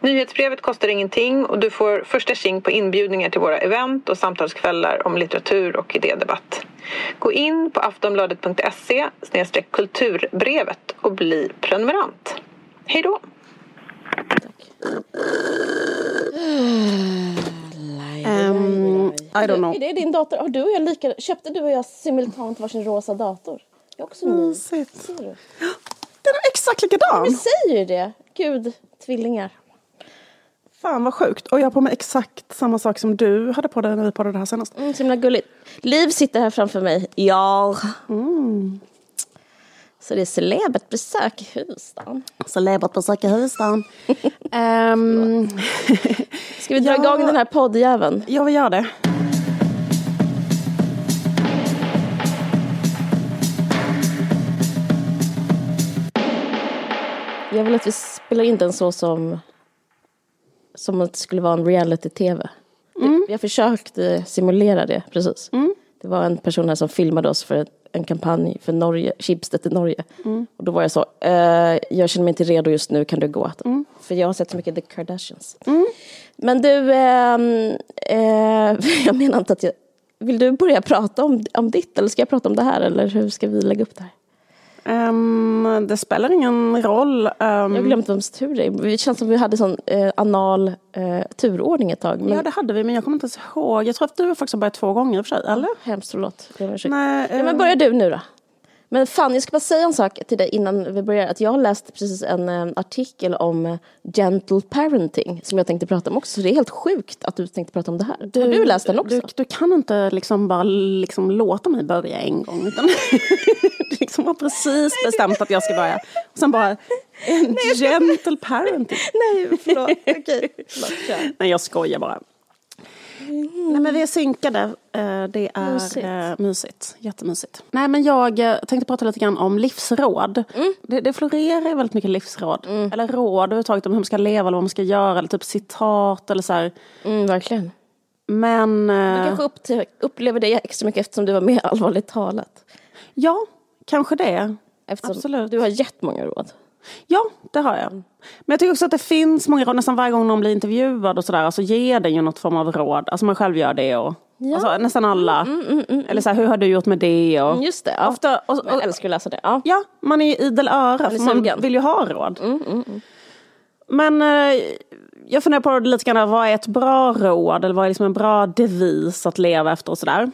Nyhetsbrevet kostar ingenting och du får första tjing på inbjudningar till våra event och samtalskvällar om litteratur och idédebatt. Gå in på aftonbladet.se kulturbrevet och bli prenumerant. Hej då! Um, I don't know. Är det din dator? Har du och jag lika, köpte du och jag simultant varsin rosa dator? Jag är också ny. Ser du? Den är exakt likadan. Vi säger ju det. Gud, tvillingar. Fan vad sjukt. Och jag har på mig exakt samma sak som du hade på dig när vi poddade här senast. Mm, så himla gulligt. Liv sitter här framför mig. Ja. Mm. Så det är celebert besök i huvudstaden. Celebert besök i huvudstaden. um, Ska vi dra Ja. igång den här poddjäveln? ja, vi gör det. Jag vill att vi spelar in den så som, som att det skulle vara en reality-tv. Mm. Vi har försökt eh, simulera det precis. Det var en person här som filmade oss för en kampanj för Norge, Schibsted i Norge. Mm. Och då var jag så, eh, jag känner mig inte redo just nu, kan du gå? Mm. För jag har sett så mycket The Kardashians. Men du, ehm, eh, jag menar inte att jag... Vill du börja prata om, om ditt eller ska jag prata om det här eller hur ska vi lägga upp det här? Ehm, det spelar ingen roll. Ehm, Jag har glömt vems tur det är. Det känns som vi hade sån eh, anal eh, turordning ett tag. Men Ja, det hade vi, men jag kommer inte ens ihåg. Jag tror att du har faktiskt börjat två gånger i och för sig, eller? hemskt förlåt. Jag. Nej, Ja, men ehm, börja du nu då. Men fan, jag ska bara säga en sak till dig innan vi börjar. Att jag har läst precis en eh, artikel om eh, gentle parenting som jag tänkte prata om också. Så det är helt sjukt att du tänkte prata om det här. har du läst den också? Du, du kan inte liksom bara liksom låta mig börja en gång. Utan du liksom har precis bestämt att jag ska börja. Och sen bara, en gentle parenting. Nej, förlåt. Okej. Förlåt, kör. Nej, jag skojar bara. Nej, men vi är synkade. Eh, Det är Mysigt. mysigt. mysigt. Jättemysigt. Nej, men jag eh, tänkte prata lite grann om livsråd. Det, det florerar väldigt mycket livsråd. Eller råd överhuvudtaget om hur man ska leva eller vad man ska göra. Eller typ citat eller så här. Mm, verkligen. Men... eh, Du kanske upp upplever det extra mycket eftersom du var med allvarligt talat. Ja, kanske det. Eftersom Absolut. du har jättemånga råd. Ja, det har jag. Men jag tycker också att det finns många råd, nästan varje gång någon blir intervjuad och sådär, så ger den ju något form av råd. Alltså man själv gör det och alltså, nästan alla. Eller så här, hur har du gjort med det? Och, Mm, Just det. Ja. Ofta, och, Jag och, älskar att läsa det. Ja. ja, man är ju idel öra, för man vill ju ha råd. Mm, Men eh, jag funderar på det lite grann, vad är ett bra råd? Eller vad är liksom en bra devis att leva efter och sådär?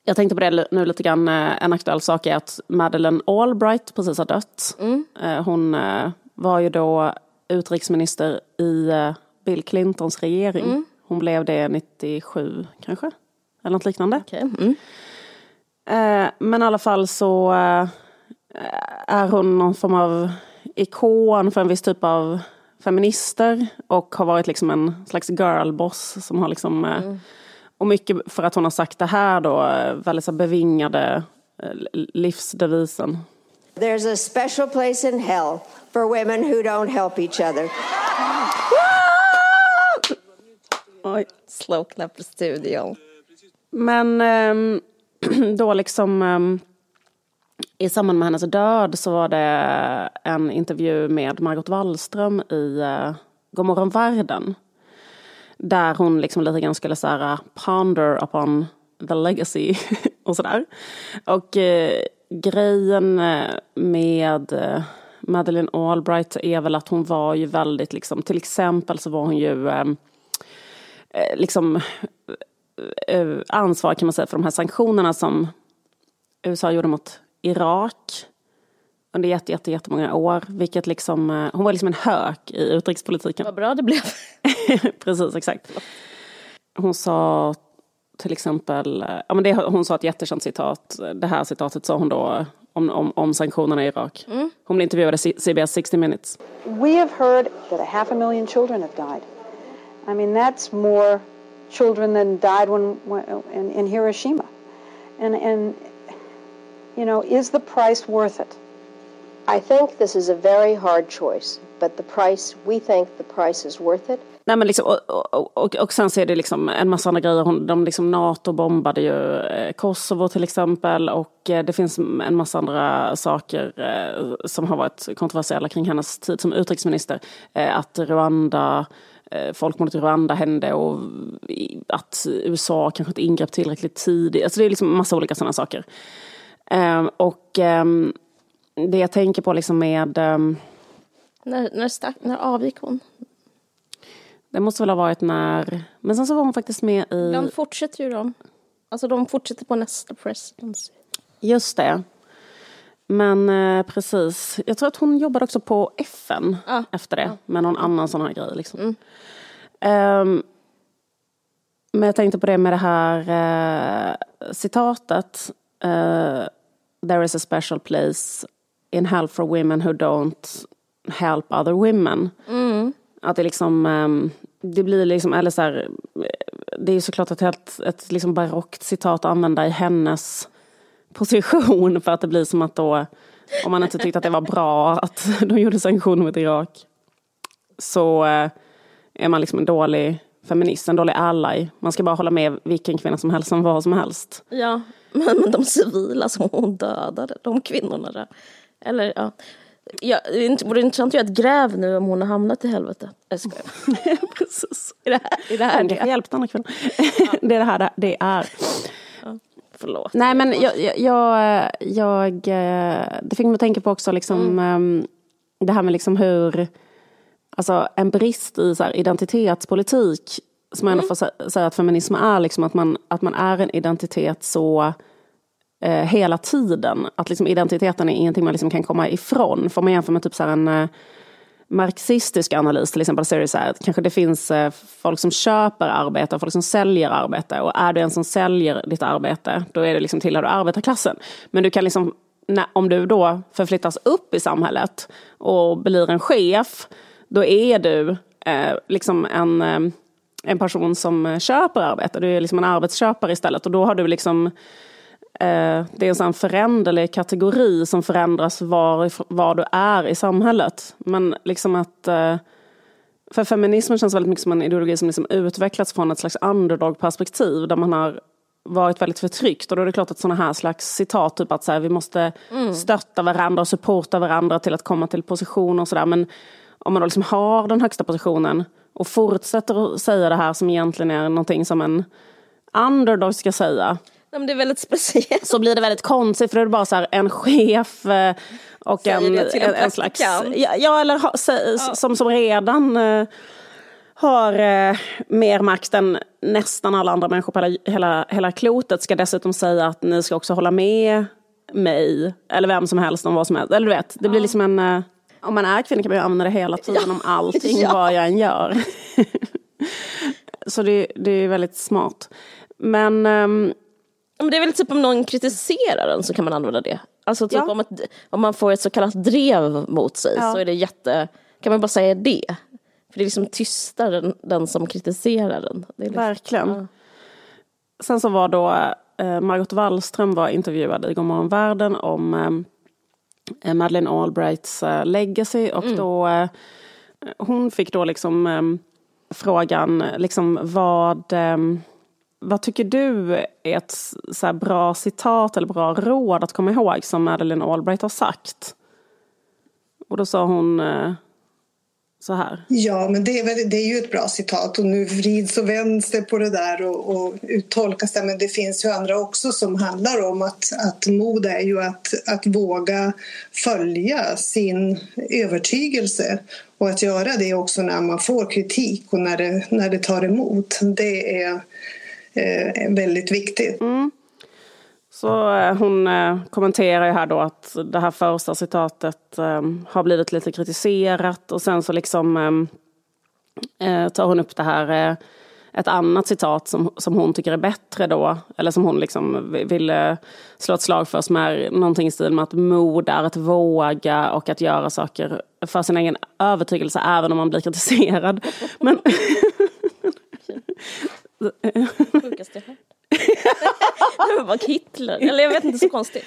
Mm. Jag tänkte på det nu lite grann, eh, en aktuell sak är att Madeleine Albright precis har dött. Mm. Eh, Hon eh, var ju då utrikesminister i Bill Clintons regering. Mm. Hon blev det 97 kanske? Eller något liknande. Okej. Mm. Men i alla fall så är hon någon form av ikon för en viss typ av feminister och har varit liksom en slags girlboss som har liksom eh, och mycket för att hon har sagt det här då, eh, väldigt så bevingade eh, livsdevisen. There's a special place in hell for women who don't help each other. Oj. Slow clap i studion. Men ehm, då liksom ehm, i samband med hennes död så var det en intervju med Margot Wallström i uh, Godmorgon världen. Där hon liksom lite grann skulle så äh, ponder upon the legacy och sådär. Och eh, grejen eh, med eh, Madeleine Albright är väl att hon var ju väldigt liksom, till exempel så var hon ju eh, eh liksom eh, eh kan man säga för de här sanktionerna som USA gjorde mot Irak under jätte, jätte, jättemånga år. Vilket liksom, eh, hon var liksom en hök i utrikespolitiken. Vad bra det blev. Precis, exakt. Hon sa till exempel, eh, ja men det, hon sa ett jättekänt citat, det här citatet sa hon då om, om, om sanktionerna i Irak. Hon blev intervjuad i CBS 60 minutes. We have heard that a half a million children have died. I mean, that's more children than died when, when in, in Hiroshima. And, and, you know, is the price worth it? Nej, men liksom, och, och, och, och sen så är det liksom en massa andra grejer. Hon, de liksom NATO bombade ju eh, Kosovo till exempel. Och eh, det finns en massa andra saker eh, som har varit kontroversiella kring hennes tid som utrikesminister. Att Rwanda, folkmordet i Rwanda hände och att USA kanske inte ingrep tillräckligt tidigt. Alltså det är liksom en massa olika sådana saker. Ehm, och ehm, det jag tänker på liksom med ehm, När, när, stack, när avgick hon? Det måste väl ha varit när... Men sen så var hon faktiskt med i... Ibland fortsätter ju de. Alltså de fortsätter på nästa presidency. Just det. Men eh, precis. Jag tror att hon jobbade också på FN Ja. efter det. Med någon annan sån här grej. Liksom. Ehm, men jag tänkte på det med det här eh, citatet. eh, There is a special place in help for women who don't help other women. Att det liksom, ehm, det blir liksom, eller så här, det är ju såklart ett helt, ett liksom barockt citat att använda i hennes position för att det blir som att då, om man inte tyckte att det var bra att de gjorde sanktioner mot Irak, så eh, är man liksom en dålig feminist, en dålig ally. Man ska bara hålla med vilken kvinna som helst om vad som helst. Ja, men de civila som hon dödade, de kvinnorna där. Eller ja. Ja, det vore intressant att göra ett gräv nu om hon har hamnat i helvete. Jag skojar. Precis. Är det här, är det, här det? hjälpt andra kvinnor. det är det här det- är. Förlåt. Nej men jag, jag, jag, jag eh, det fick mig att tänka på också liksom ehm, det här med liksom hur, alltså en brist i så här, identitetspolitik som jag ändå får sä- säga att feminism är liksom att man, att man är en identitet så eh, hela tiden. Att liksom identiteten är ingenting man liksom kan komma ifrån. Får man jämföra med typ så här en eh, marxistisk analys till exempel så är det så här, att kanske det finns eh, folk som köper arbete och folk som säljer arbete. Och är du en som säljer ditt arbete, då är det liksom tillhör du arbetarklassen. Men du kan liksom, när, om du då förflyttas upp i samhället och blir en chef, då är du eh, liksom en, eh, en person som eh, köper arbete. Du är liksom en arbetsköpare istället. Och då har du liksom eh, det är en sån föränderlig kategori som förändras var, var du är i samhället. Men liksom att... Eh, för feminismen känns väldigt mycket som en ideologi som liksom utvecklats från ett slags underdog-perspektiv där man har varit väldigt förtryckt. Och då är det klart att sådana här slags citat, typ att så här, vi måste stötta varandra och supporta varandra till att komma till positioner och sådär. Men om man då liksom har den högsta positionen och fortsätter att säga det här som egentligen är någonting som en underdog ska säga Nej, det är väldigt speciellt. så blir det väldigt konstigt för då är det bara så här en chef eh, och Säger en, en en, en slags... Ja, ja eller ha, sä, som, som redan eh, har eh, mer makt än nästan alla andra människor på hela, hela, hela klotet ska dessutom säga att ni ska också hålla med mig eller vem som helst om vad som helst. Eller du vet, det blir liksom en... Eh, om man är kvinna kan man ju använda det hela tiden om allting, Ja. vad jag än gör. så det, det är väldigt smart. Men... ehm, Men det är väl typ om någon kritiserar en så kan man använda det. Alltså typ Ja. om, ett, om man får ett så kallat drev mot sig Ja. så är det jätte, kan man bara säga det. För det liksom tystar den, den som kritiserar den. Är liksom, Verkligen. Sen så var då eh, Margot Wallström var intervjuad i Godmorgon Världen om eh, Madeleine Albrights eh, legacy och då eh, hon fick då liksom eh, frågan liksom vad eh, vad tycker du är ett så här bra citat eller bra råd att komma ihåg som Madeleine Albright har sagt? Och då sa hon eh, så här. Ja, men det är, väl, det är ju ett bra citat och nu vrids och vänds det på det där och, och uttolkas det. Men det finns ju andra också som handlar om att, att mod är ju att, att våga följa sin övertygelse och att göra det också när man får kritik och när det, när det tar emot. Det är eh, väldigt Mm. Så eh, hon eh, kommenterar ju här då att det här första citatet eh, har blivit lite kritiserat och sen så liksom tar hon upp det här, ett annat citat som, som hon tycker är bättre då, eller som hon liksom vill slå ett slag för som är någonting i stil med att mod är att våga och att göra saker för sin egen övertygelse även om man blir kritiserad. Men Sjukaste jag hört. Var Hitler? Eller jag vet inte, så konstigt.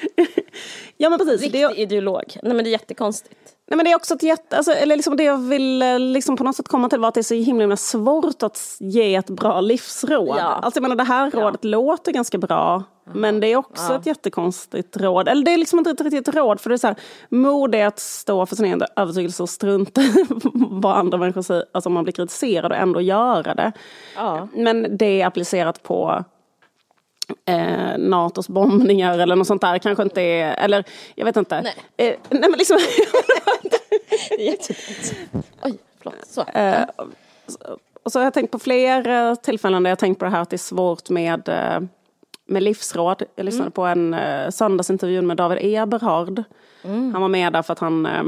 Ja men precis. Riktig Det är, ideolog. Nej men det är jättekonstigt. nej, men det är också ett jätte, alltså, eller liksom det jag vill eh, liksom på något sätt komma till var att det är så himla, himla svårt att ge ett bra livsråd. Ja. Alltså jag menar det här rådet låter ganska bra. Men det är också ett jättekonstigt råd. Eller det är liksom inte riktigt ett råd för det är så här, mod är att stå för sin egen övertygelse och strunta i vad andra människor säger. Alltså om man blir kritiserad och ändå göra det. Ja. Men det är applicerat på eh, Natos bombningar eller något sånt där. Kanske inte är, eller jag vet inte. Nej. Eh, nej men liksom, Det är jättedumt. Oj, förlåt. Så. eh, och så har jag tänkt på fler eh, tillfällen där jag tänkt på det här att det är svårt med, eh, med livsråd. Jag lyssnade på en eh, söndagsintervju med David Eberhard. Han var med där för att han eh,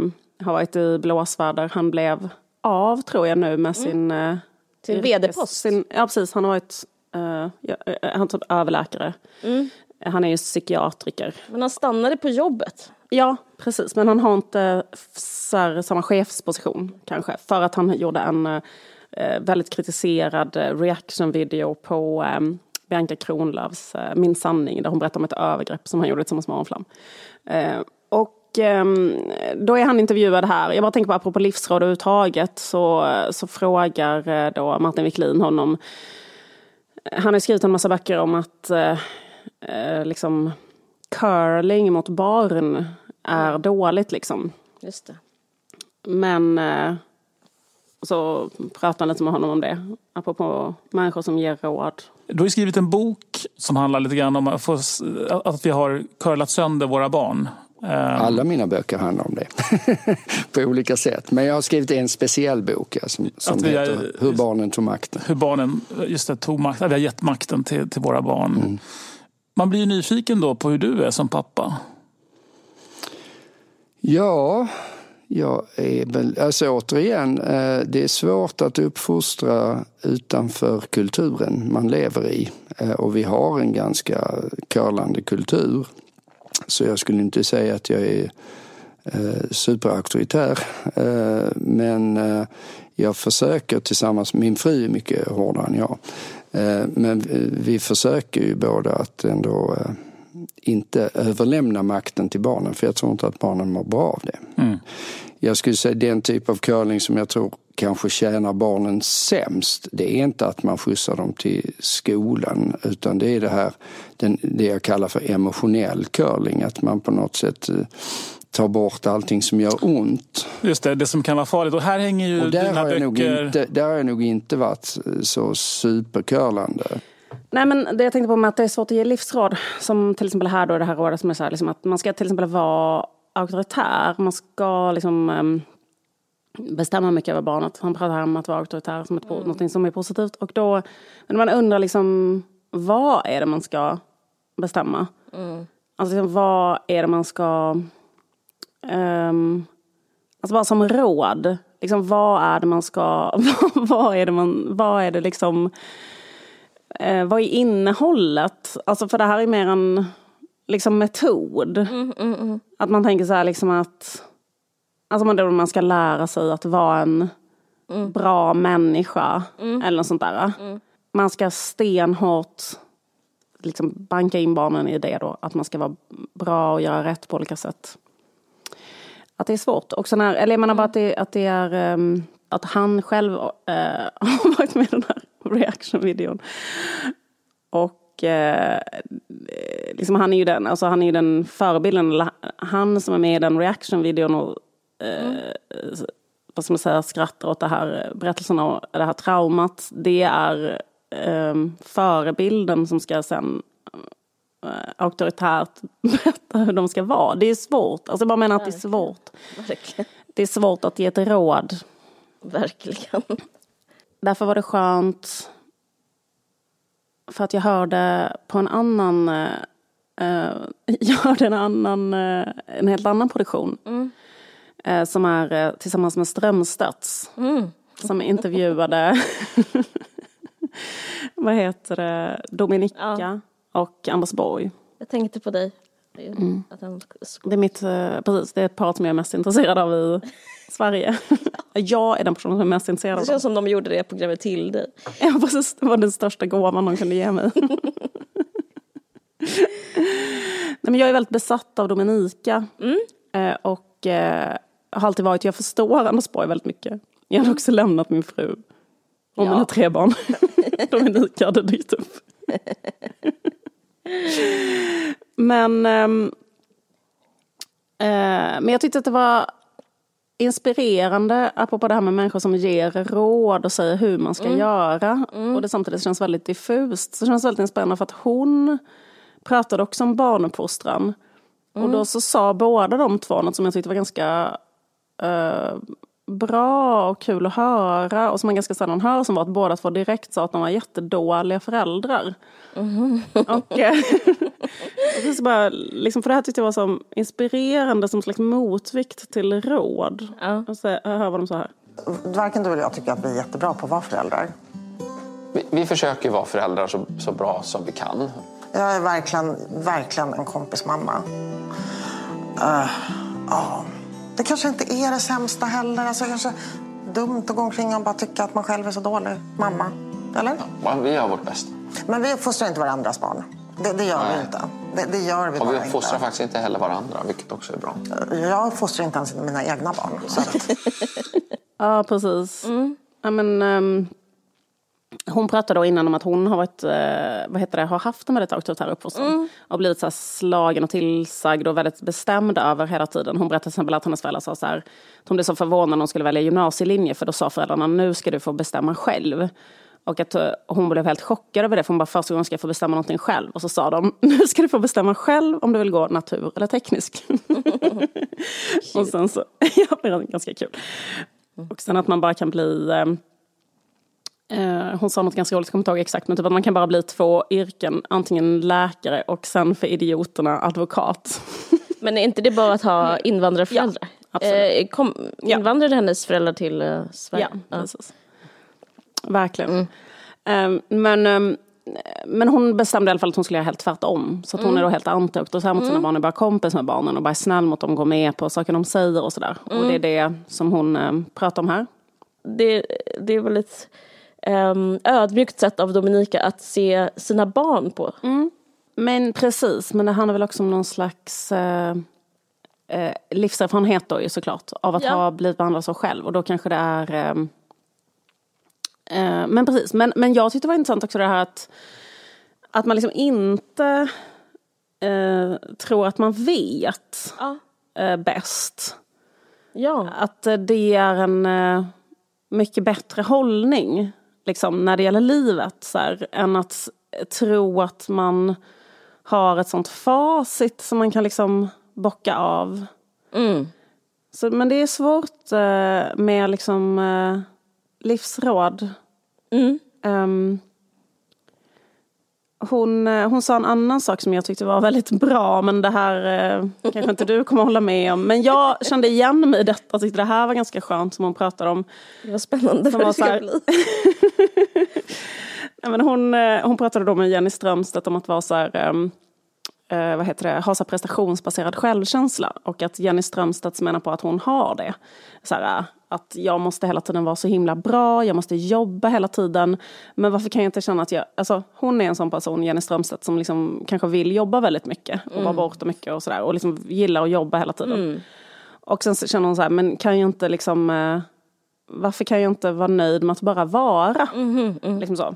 har varit i blåsväder. Han blev av, tror jag nu, med sin... Eh, Sin VD-post. Sin, ja, precis. Han har varit eh, eh, han typ överläkare. Han är ju psykiatriker. Men han stannade på jobbet. Ja, precis. Men han har inte här, samma chefsposition kanske. För att han gjorde en eh, väldigt kritiserad eh, reaction-video på eh, Bianca Kronlöfs eh, Min sanning. Där hon berättar om ett övergrepp som han gjorde tillsammans med Aron Flam. Eh, och ehm, då är han intervjuad här. Jag bara tänker på apropå livsråd överhuvudtaget. Så, så frågar eh, då Martin Wiklin honom. Han har skrivit en massa böcker om att eh, eh, liksom curling mot barn är dåligt liksom. Just det. Men eh, så pratar han lite med honom om det. Apropå människor som ger råd. Du har ju skrivit en bok som handlar lite grann om att vi har curlat sönder våra barn. Eh, Alla mina böcker handlar om det. på olika sätt. Men jag har skrivit en speciell bok ja, som, som är- heter Hur barnen tog makten. hur barnen just det, tog makt, vi har gett makten till, till våra barn. Mm. Man blir ju nyfiken då på hur du är som pappa. Ja, jag är väl, alltså återigen, eh, det är svårt att uppfostra utanför kulturen man lever i. Eh, och vi har en ganska curlande kultur. Så jag skulle inte säga att jag är eh, superauktoritär. Men jag försöker tillsammans, min fru är mycket hårdare än jag. Men vi- försöker ju båda att ändå inte överlämna makten till barnen för jag tror inte att barnen mår bra av det. Mm. Jag skulle säga den typ av curling som jag tror kanske tjänar barnen sämst. Det är inte att man skjutsar dem till skolan utan det är det här den, det jag kallar för emotionell curling. Att man på något sätt eh, tar bort allting som gör ont. Just det, det som kan vara farligt. Och här hänger ju Och där dina har, jag nog böcker... inte, där har jag nog inte varit eh, så supercurlande. Nej men det jag tänkte på med att det är svårt att ge livsråd. Som till exempel här då det här rådet som är så här, liksom att man ska till exempel vara auktoritär. Man ska liksom ehm, bestämma mycket över barnet. Han pratar här om att vara auktoritär som ett, mm. något som är positivt. Och då, men man undrar liksom vad är det man ska bestämma? Alltså liksom, vad är det man ska... ehm, alltså bara som råd. Liksom, vad är det man ska... vad är det man... Vad är det liksom... Eh, vad är innehållet? Alltså för det här är mer en liksom metod. Att man tänker så här liksom att alltså man, då man ska lära sig att vara en bra människa eller något sånt där. Man ska stenhårt liksom banka in barnen i det då. Att man ska vara bra och göra rätt på olika sätt. Att det är svårt. Också när, eller jag menar bara att det, att det är ehm, att han själv eh, har varit med i den här reaction-videon. Och eh, liksom han är ju den, alltså han är ju den förebilden, han som är med i den reaction-videon och eh, vad ska man säga, skrattar åt det här berättelsen och det här traumat. Det är eh, förebilden som ska sen auktoritärt berätta hur de ska vara. Det är svårt, alltså jag bara menar att det är svårt. Det är svårt att ge ett råd. Verkligen. Därför var det skönt för att jag hörde på en annan eh, eh, jag hörde en annan, eh, en helt annan produktion. Eh, som är eh, tillsammans med Strömstads. Som intervjuade, vad heter det, Dominika Ja. och Anders Borg. Jag tänkte på dig. Att han Det är, mitt, eh, precis, det är ett par som jag är mest intresserad av i Sverige. jag är den personen som är mest intresserad det av känns som de gjorde det programmet till dig. Ja, precis. Det var den största gåvan de kunde ge mig. Nej, men jag är väldigt besatt av Dominika. Eh, och eh, har alltid varit, jag förstår Anders Borg väldigt mycket. Jag hade också lämnat min fru och mina tre barn. Dominika hade dykt upp. men, ehm, eh, men jag tyckte att det var inspirerande, apropå det här med människor som ger råd och säger hur man ska göra. Och det samtidigt känns väldigt diffust. Så det känns väldigt inspirerande för att hon pratade också om barnuppfostran. Och då så sa båda de två något som jag tyckte var ganska eh, bra och kul att höra och som man ganska sällan hör som var att båda två direkt sa att de var jättedåliga föräldrar. Och, eh, och det är så bara, liksom, för det här tyckte jag var så inspirerande som slags motvikt till råd. Och så, jag hör vad de sa här. Varken du eller jag tycker att vi är jättebra på att vara föräldrar. Vi, vi försöker vara föräldrar så, så bra som vi kan. Jag är verkligen, verkligen en kompismamma. Uh, ja. Det kanske inte är det sämsta heller. Alltså, kanske dumt att gå omkring och bara tycka att man själv är så dålig mamma. Eller? Ja, Vi gör vårt bästa. Men vi uppfostrar inte varandras barn. Det, det gör Nej. vi inte. Det, det gör vi Och vi bara uppfostrar inte. faktiskt inte heller varandra, vilket också är bra. Jag uppfostrar inte ens mina egna barn. Så att, Ja, precis. Ja, men, ehm, hon pratade då innan om att hon har, varit, eh, vad heter det, har haft en väldigt auktoritär uppfostran. Och blivit så slagen och tillsagd och väldigt bestämd över hela tiden. Hon berättade till exempel att hennes föräldrar sa så här, att hon blev så förvånad när hon skulle välja gymnasielinje för då sa föräldrarna nu ska du få bestämma själv. Och att eh, hon blev helt chockad över det för hon bara första gången ska jag få bestämma någonting själv. Och så sa de nu ska du få bestämma själv om du vill gå natur eller teknisk. och sen så, ja det är ganska kul. Och sen att man bara kan bli eh, hon sa något ganska roligt, jag kommer inte ihåg exakt, men typ att man kan bara bli två yrken, antingen läkare och sen för idioterna advokat. Men är inte det bara att ha invandrarföräldrar? absolut. Eh, kom, invandrade hennes föräldrar till eh, Sverige? Ja, precis. Verkligen. Eh, men, eh, men hon bestämde i alla fall att hon skulle göra helt tvärtom. Så att hon är då helt antiauktoritär mot sina barn, är bara kompis med barnen och bara är snäll mot dem, går med på saker de säger och sådär. Och det är det som hon eh, pratar om här. Det, det är väl ett um, ödmjukt sätt av Dominika att se sina barn på. Men precis, men det handlar väl också om någon slags eh, eh, livserfarenhet då ju såklart. Av att Ja. ha blivit behandlad så själv. Och då kanske det är... Eh, eh, men precis, men, men jag tyckte det var intressant också det här att, att man liksom inte eh, tror att man vet Ja. eh, bäst. Ja. Att eh, det är en mycket bättre hållning liksom, när det gäller livet. Så här, än att tro att man har ett sånt facit som man kan liksom bocka av. Mm. Så, men det är svårt eh, med liksom, eh, livsråd. Mm. Ehm, hon, eh, hon sa en annan sak som jag tyckte var väldigt bra, men det här eh, kanske inte du kommer hålla med om. Men jag kände igen mig i detta och tyckte det här var ganska skönt som hon pratade om. Det var spännande Som vad det ska här- bli. Men hon, eh, hon pratade då med Jenny Strömstedt om att vara så här, ehm, eh, vad heter det, ha så prestationsbaserad självkänsla. Och att Jenny Strömstedt menar på att hon har det. Så här, att jag måste hela tiden vara så himla bra, jag måste jobba hela tiden. Men varför kan jag inte känna att jag... Alltså, hon är en sån person, Jenny Strömstedt, som liksom kanske vill jobba väldigt mycket. Och vara borta mycket och sådär. Och liksom gillar att jobba hela tiden. Och sen känner hon så här, men kan jag inte liksom... Eh, varför kan jag inte vara nöjd med att bara vara? Liksom så.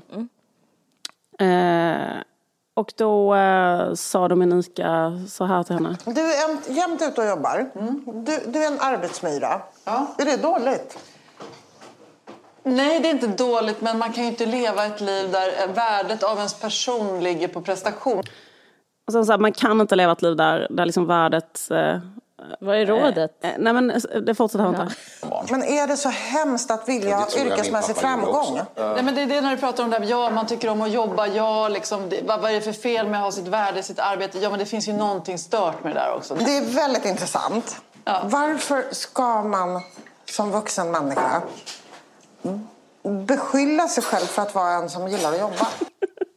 Eh, och då eh, sa Dominika så här till henne. du är jämt, jämt ute och jobbar. Du, du är en arbetsmyra. Är det dåligt? Nej, det är inte dåligt, men man kan ju inte leva ett liv där värdet av ens person ligger på prestation. Och sen så här, man kan inte leva ett liv där, där liksom värdet... Eh, Vad är rådet? eh, nej men eh, det fortsätter här inte. Men är det så hemskt att vilja ha yrkesmässig framgång? också. Nej, men det är det när du pratar om det här, ja, man tycker om att jobba, ja, liksom, det, vad, vad är det för fel med att ha sitt värde sitt arbete? Ja, men det finns ju någonting stört med det där också. Det är väldigt intressant. Ja. Varför ska man som vuxen människa beskylla sig själv för att vara en som gillar att jobba?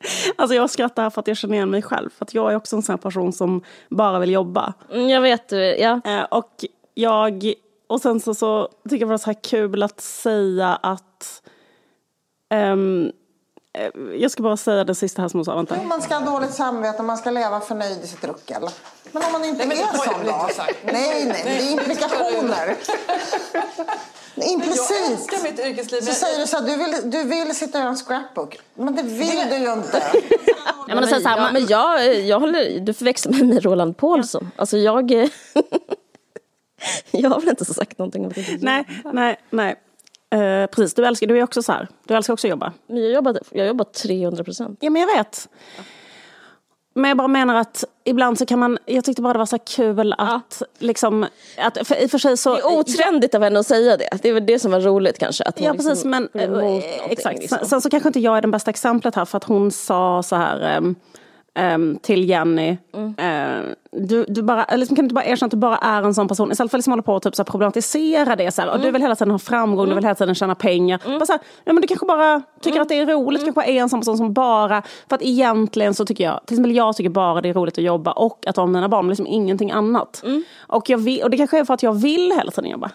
Alltså jag skrattar för att jag känner igen mig själv. För att jag är också en sån här person som bara vill jobba. Mm, jag vet, ja. Eh, och jag... Och sen så, så tycker jag det var så här kul att säga att... eh, jag ska bara säga det sista här som hon sa. Vänta. Jo, man ska ha dåligt samvete, man ska leva förnöjd i sitt ruckel. Men om man inte Nej, men är så sån då? Nej, nej, det är implikationer. Jag Implicit. älskar mitt yrkesliv. Så men- säger du så här, du vill, du vill sitta och göra en scrapbook. Men det vill du ju inte. Ja, men, så här, ja, man- men jag, jag håller, du förväxlar mig med Roland Paulsson. Alltså jag... jag har väl inte så sagt någonting om jag inte Nej, nej, nej. Eh, precis, du älskar, du är också så här. Du älskar också att jobba. Men jag jobbar, jag jobbar 300 procent. Ja, men jag vet. Men jag bara menar att ibland så kan man, jag tyckte bara det var så kul att liksom, att för, i och för sig så... Det är otrendigt av henne att säga det. Det är väl det som var roligt kanske. Att Ja precis liksom men går emot eh, exakt. liksom. Sen, sen så kanske inte jag är det bästa exemplet här för att hon sa så här ehm, ehm, till Jenny. Mm. eh, du, du bara, liksom, kan du inte bara erkänna att du bara är en sån person istället för att liksom hålla på och typ, så här, problematisera det. Så här, och Mm. du vill hela tiden ha framgång, du vill hela tiden tjäna pengar. Bara så här, ja, men du kanske bara tycker Mm. att det är roligt, du kanske är en sån person som bara... För att egentligen så tycker jag, till exempel jag tycker bara det är roligt att jobba och att vara med mina barn, men liksom ingenting annat. Mm. Och, jag vill, och det kanske är för att jag vill hela tiden jobba.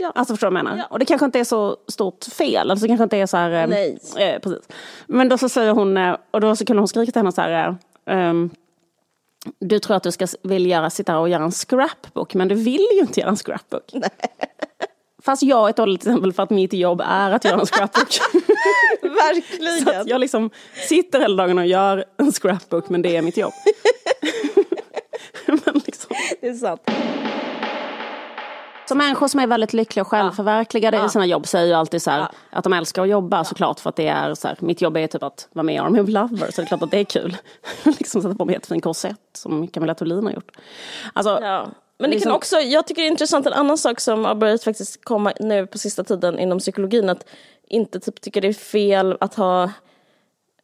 Ja. Alltså förstår du vad jag menar? Och det kanske inte är så stort fel. Alltså det kanske inte är så här... eh, Nej. Eh, precis. Men då så säger hon, eh, och då så kunde hon skrika till henne så här... eh, ehm, du tror att du ska vill göra, sitta och göra en scrapbook, men du vill ju inte göra en scrapbook. Fast jag är ett dåligt exempel för att mitt jobb är att göra en scrapbook. Verkligen. så att jag liksom sitter hela dagen och gör en scrapbook, men det är mitt jobb. men liksom. Det är sant. Så människor som är väldigt lyckliga och självförverkligade i sina jobb säger ju alltid så här, att de älskar att jobba såklart för att det är så här, mitt jobb är typ att vara med i Army of Lovers så det är klart att det är kul. liksom sätta på mig en jättefin korsett som Camilla Thulin har gjort. Alltså, Ja. Men det liksom- kan också, jag tycker det är intressant en annan sak som har börjat faktiskt komma nu på sista tiden inom psykologin. Att inte typ tycker det är fel att ha,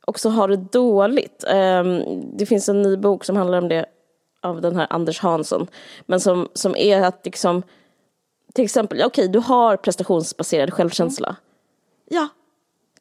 också ha det dåligt. Ehm, det finns en ny bok som handlar om det av den här Anders Hansson. Men som, som är att liksom, till exempel, okej du har prestationsbaserad självkänsla. Ja,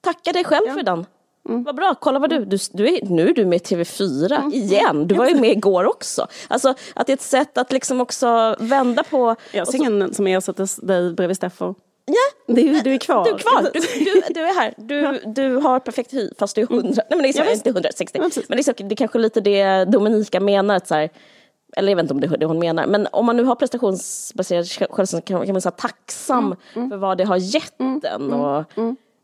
tacka dig själv för den. Vad bra, kolla vad du, du, du är, nu är du med i TV4 igen, du var ju med igår också. Alltså att det är ett sätt att liksom också vända på... jag ser ingen som ersätter dig bredvid Steffo. Ja, ju- du är kvar. du är kvar, du, du, du är här, du, du har perfekt hy fast du är 100, nej men det är så, Ja, inte 160. Ja, precis. men det är, så, det är kanske lite det Dominika menar, att så här, eller jag vet inte om det är det hon menar, men om man nu har prestationsbaserad självkänsla kan, kan man vara tacksam Mm, för vad det har gett en. Och,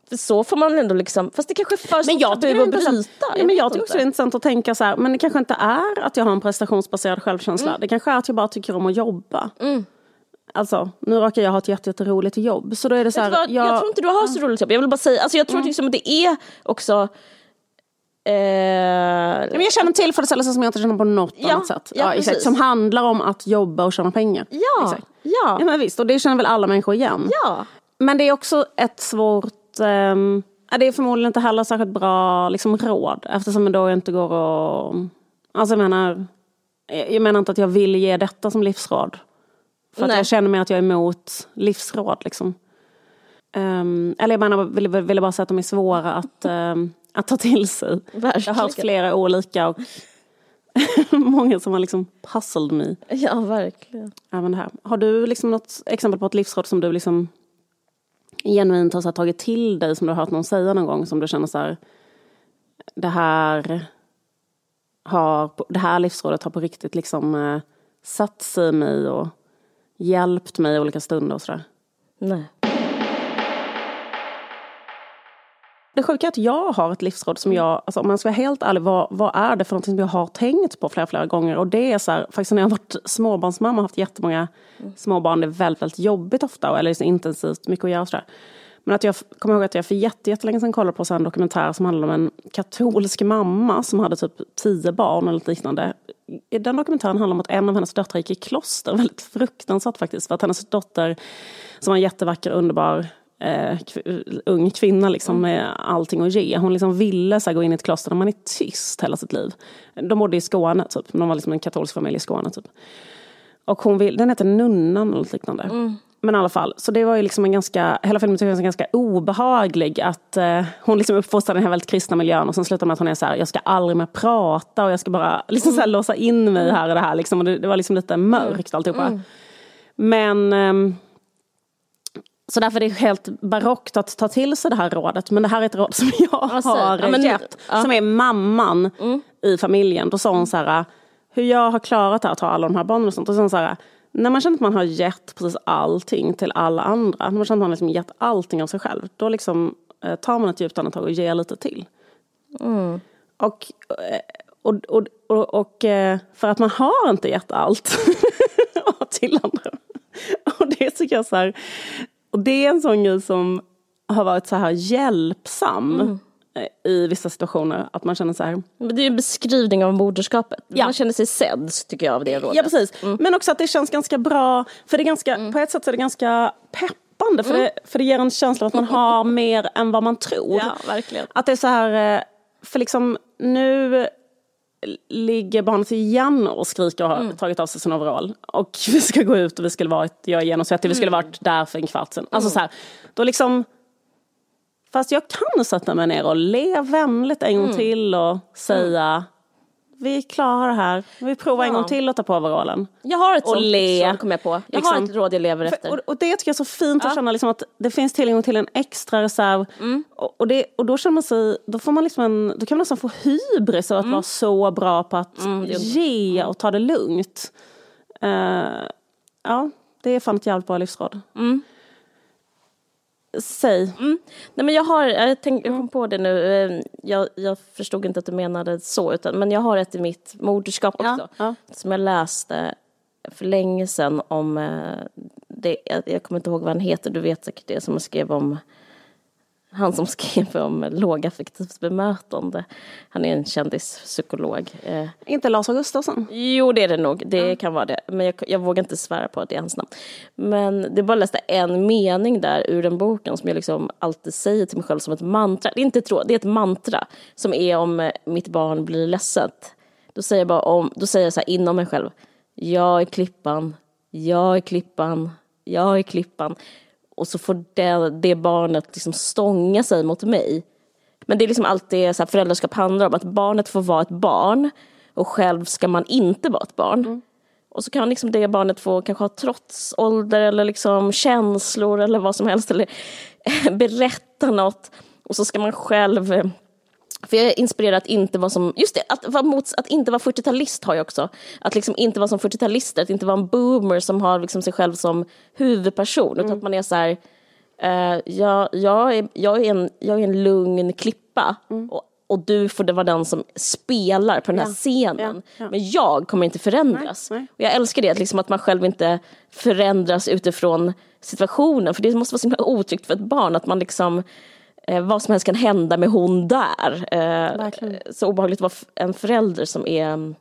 för så får man ändå liksom, fast det kanske är för Men jag tycker, det är att bryta. Ja, men jag tycker också det är inte. intressant att tänka så här, men det kanske inte är att jag har en prestationsbaserad självkänsla. Mm. Det kanske är att jag bara tycker om att jobba. Alltså, nu råkar jag ha ett jätte- jätteroligt jobb. Så då är det så här, vad, jag... tror inte du har så roligt jobb. Jag vill bara säga, alltså jag tror liksom att det är också... Eh, Ja, men jag känner en tillfredsställelse som jag inte känner på något Ja, annat sätt. ja, exakt. precis. Som handlar om att jobba och tjäna pengar. Ja, exakt. ja. ja men visst, och det känner väl alla människor igen. Ja. Men det är också ett svårt... ja, det är förmodligen inte heller särskilt bra liksom, råd eftersom det då inte går att... Alltså jag menar, jag menar inte att jag vill ge detta som livsråd. För jag känner mig att jag är emot livsråd. Liksom. Ehm, eller jag menar, ville, ville bara säga att de är svåra att, ehm, att ta till sig. Jag har hört Verkligen. flera olika och många som har liksom puzzled me. Ja, verkligen. Även det här. Har du liksom något exempel på ett livsråd som du liksom genuint har så tagit till dig som du har hört någon säga någon gång som du känner så här det här har, det här livsrådet har på riktigt liksom eh, satt sig i mig och hjälpt mig i olika stunder och sådär. Nej. Det sjuka är att jag har ett livsråd som jag, alltså om man ska vara helt ärlig, vad, vad är det för någonting som jag har tänkt på flera, flera gånger? Och det är så här, faktiskt när jag har varit småbarnsmamma och haft jättemånga småbarn, det är väldigt, väldigt jobbigt ofta, eller så intensivt, mycket att göra och sådär. Men att jag kommer ihåg att jag för jätte, jättelänge sedan kollade på en dokumentär som handlade om en katolsk mamma som hade typ tio barn eller liknande. Den dokumentären handlar om att en av hennes döttrar gick i kloster, väldigt fruktansvärt faktiskt. För att hennes dotter, som var en jättevacker, underbar eh, ung kvinna liksom, med allting att ge. Hon liksom ville så här, gå in i ett kloster där man är tyst hela sitt liv. De bodde i Skåne, typ. de var liksom en katolsk familj i Skåne. Typ. Och hon vill, den heter Nunnan eller något liknande. Men i alla fall, så det var ju liksom en ganska, hela filmen tycker jag är ganska obehaglig. Att eh, hon liksom uppfostrar den här väldigt kristna miljön och sen slutar med att hon är så här, jag ska aldrig mer prata och jag ska bara liksom så här, låsa in mig här i det här. Liksom. Och det, det var liksom lite mörkt alltihopa. Men ehm, Så därför är det helt barockt att ta till sig det här rådet. Men det här är ett råd som jag säger- har ja, men- gett. ja. Mm. Som är mamman i familjen. Då sa hon så här, hur jag har klarat att ha alla de här barnen och sånt. Och hon så här, när man känner att man har gett precis allting till alla andra. När man känner att man liksom gett allting av sig själv. Då liksom eh, tar man ett djupt andetag och ger lite till. Och, eh, och, och, och, och eh, för att man har inte gett allt till andra. Och det tycker jag så här, och det är en sån grej som har varit så här hjälpsam eh, i vissa situationer. Att man känner så här, det är en beskrivning av moderskapet. Man känner sig sedd, tycker jag, av det rådet. Ja, precis. Men också att det känns ganska bra. För det är ganska, på ett sätt så är det ganska peppande. För, det, för det ger en känsla av att man har mer än vad man tror. Ja, verkligen. Att det är så här, eh, för liksom nu ligger barnet igen och skriker och har tagit av sig sin overall. Och vi ska gå ut och vi skulle varit, jag är genomsvettig, vi skulle varit där för en kvart sedan. Alltså så här, då liksom Fast jag kan sätta mig ner och le vänligt en gång till och säga vi klarar det här. Vi provar en Ja. gång till att ta på overallen. Jag har ett Och sånt le. råd, kommer jag på. Jag har Liksom. ett råd jag lever För- efter. Och, och det tycker jag är så fint att känna liksom att det finns tillgång till en extra reserv. Mm. Och, och, det, och då känner man sig, då får man liksom en, då kan man nästan få hybris av att Mm. vara så bra på att ge och ta det lugnt. Eh, ja, det är fan ett jävligt bra livsråd. Mm. Säg. Nej, men jag, har, jag, tänk, jag kom på det nu, eh, jag, jag förstod inte att du menade så, utan, men jag har ett i mitt moderskap också. ja. Som jag läste för länge sedan om, eh, det, jag, jag kommer inte ihåg vad han heter, du vet säkert det, som skrev om han som skrev om lågaffektivt bemötande. Han är en kändispsykolog. Eh, Inte Lars Augustusson? Jo, det är det nog. Det kan vara det. Men jag, jag vågar inte svära på att det är hans namn. Men det bara läste en mening där ur den boken som jag liksom alltid säger till mig själv som ett mantra. Det är inte råd, det är ett mantra som är om eh, mitt barn blir ledset. Då säger jag bara om, då säger jag så här inom mig själv. Jag är klippan, jag är klippan, jag är klippan. Och så får det, det barnet liksom stånga sig mot mig. Men det är liksom alltid så här föräldraskap handlar om, att barnet får vara ett barn och själv ska man inte vara ett barn. Och så kan liksom det barnet få kanske ha trotsålder eller liksom känslor eller vad som helst eller berätta något. Och så ska man själv eh, för jag är inspirerad att inte vara som, just det, att, vara mot, att inte vara 40-talist har jag också. Att liksom inte vara som 40-talister, att inte vara en boomer som har liksom sig själv som huvudperson. Utan att man är så här, eh, jag, jag, är, jag, är en, jag är en lugn klippa. Och, och du får det vara den som spelar på den här Ja, scenen. ja, ja. Men jag kommer inte förändras. Nej, nej. Och jag älskar det, att, liksom att man själv inte förändras utifrån situationen. För det måste vara så himla otryggt för ett barn att man liksom eh, vad som helst kan hända med hon där. Eh, så obehagligt att vara en förälder som är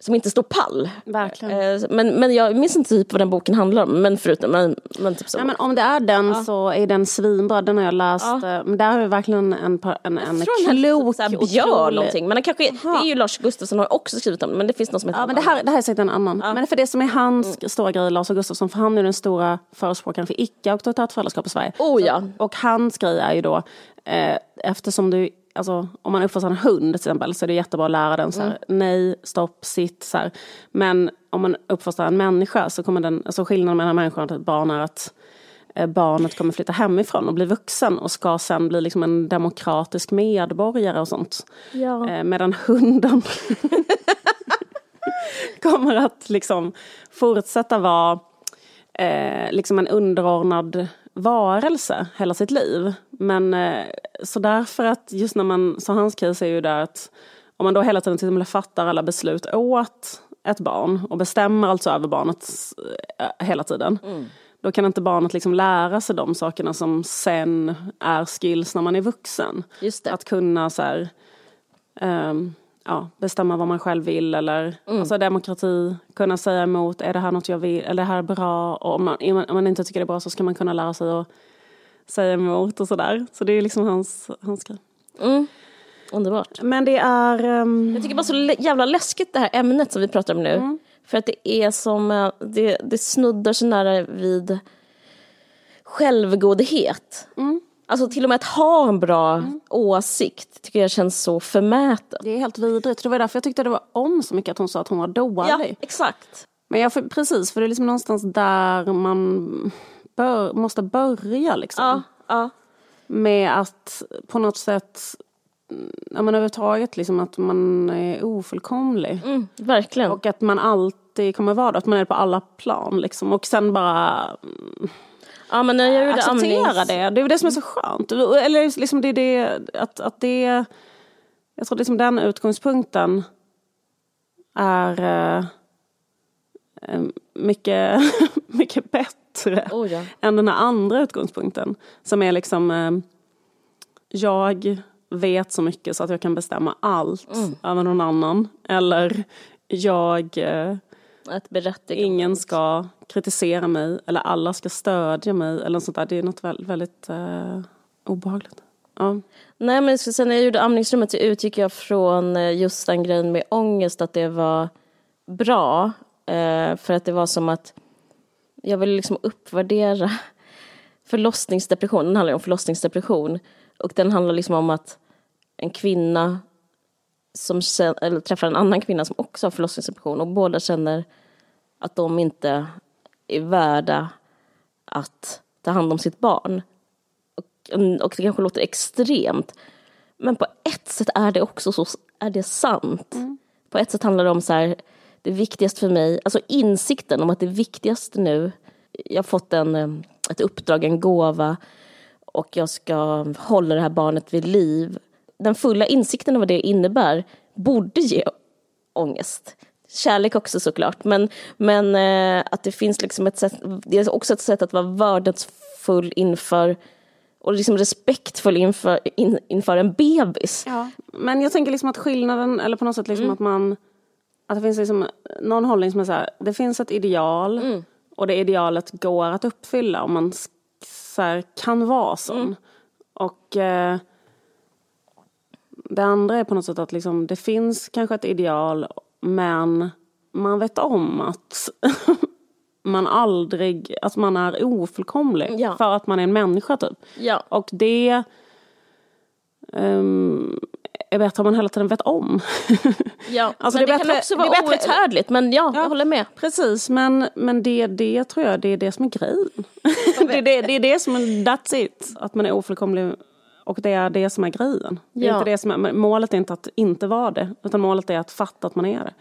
som inte står pall. Verkligen. Eh, men, men jag minns inte typ vad den boken handlar om. Men förutom, men, men typ så. Nej, men om det är den så är den svinbra. Den har jag läst. eh, Men där har vi verkligen en, en, en den klok, så Björn otrolig- någonting. Men den kanske, det är ju Lars Gustafsson har också skrivit om det. Men det finns någon som heter Ja, men det här, det här är säkert en annan. Men för det som är hans Mm. stora grej, Lars Augustusson, för han är den stora förespråkaren för icke-auktoritärt föräldraskap i Sverige. Oh, ja. Och hans grej är ju då, eh, eftersom du, alltså om man uppfostrar en hund till exempel så är det jättebra att lära den så här, Mm. nej, stopp, sitt, så här. Men om man uppfostrar en människa så kommer den, alltså skillnaden mellan människan och ett barn är att eh, barnet kommer flytta hemifrån och bli vuxen och ska sen bli liksom en demokratisk medborgare och sånt. Ja. Eh, medan hunden kommer att liksom fortsätta vara eh, liksom en underordnad varelse hela sitt liv. Men eh, så därför att just när man, så hans case är ju där att om man då hela tiden till exempel fattar alla beslut åt ett barn och bestämmer alltså över barnet eh, hela tiden. Då kan inte barnet liksom lära sig de sakerna som sen är skills när man är vuxen. Att kunna så här, ehm, ja, bestämma vad man själv vill eller alltså demokrati, kunna säga emot, är det här något jag vill, eller det här är bra? Och om man, om man inte tycker det är bra så ska man kunna lära sig att säga emot och sådär. Så det är liksom hans, hans grej. Underbart. Men det är... ehm, Jag tycker bara så jävla läskigt det här ämnet som vi pratar om nu. För att det är som, eh, det, det snuddar så nära vid självgodhet. Alltså till och med att ha en bra åsikt tycker jag känns så förmätet. det är helt vidrigt. Det var därför jag tyckte det var om så mycket att hon sa att hon var dålig. Ja, exakt. Men jag, precis, för det är liksom någonstans där man bör, måste börja liksom. Ja, ja. Med att på något sätt, mm, ja men överhuvudtaget liksom att man är ofullkomlig. Mm, verkligen. Och att man alltid kommer vara det, att man är på alla plan liksom. Och sen bara mm, Ja, men jag gjorde acceptera amnings- det. Det är det som är så skönt. Eller liksom det är det, att, att det, jag tror liksom den utgångspunkten är eh, mycket, mycket bättre Oh, ja. än den här andra utgångspunkten. Som är liksom, eh, jag vet så mycket så att jag kan bestämma allt Mm. över någon annan. Eller jag, eh, Ett berättigande. ingen ska kritisera mig eller alla ska stödja mig eller sånt där. Det är något väldigt, väldigt eh, obehagligt. Ja. Nej men sen när jag gjorde amningsrummet så utgick jag från eh, just den grejen med ångest att det var bra. Eh, för att det var som att jag ville liksom uppvärdera förlossningsdepression. Den handlar om förlossningsdepression. Och den handlar liksom om att en kvinna som sen, eller träffar en annan kvinna som också har förlossningsdepression och båda känner att de inte är värda att ta hand om sitt barn. Och, och det kanske låter extremt, men på ett sätt är det också så, är det sant. På ett sätt handlar det om så här, det viktigaste för mig, alltså insikten om att det viktigaste nu, jag har fått en, eh, ett uppdrag, en gåva och jag ska hålla det här barnet vid liv. Den fulla insikten av vad det innebär borde ge ångest. Kärlek också såklart, men, men eh, att det finns liksom ett sätt, det är också ett sätt att vara vördnadsfull inför och liksom respektfull inför, in, inför en bebis. Ja. Men jag tänker liksom att skillnaden, eller på något sätt liksom Mm. att man... Att det finns liksom någon hållning som är så här, det finns ett ideal Mm. och det idealet går att uppfylla om man så här, kan vara sån. Mm. Och eh, det andra är på något sätt att liksom, det finns kanske ett ideal men man vet om att man aldrig, att man är ofullkomlig Ja. för att man är en människa typ. Ja. Och det um, är bättre om man hela tiden vet om. Ja, Alltså, men det det, är kan bättre- också vara bättre- outhärdligt, men ja, jag håller med. Precis, men, men det, det tror jag det är det som är grejen. det, är det, det är det som är, that's it. Att man är ofullkomlig och det är det som är grejen. Det är Ja. inte det som är, målet är inte att inte vara det, utan målet är att fatta att man är det.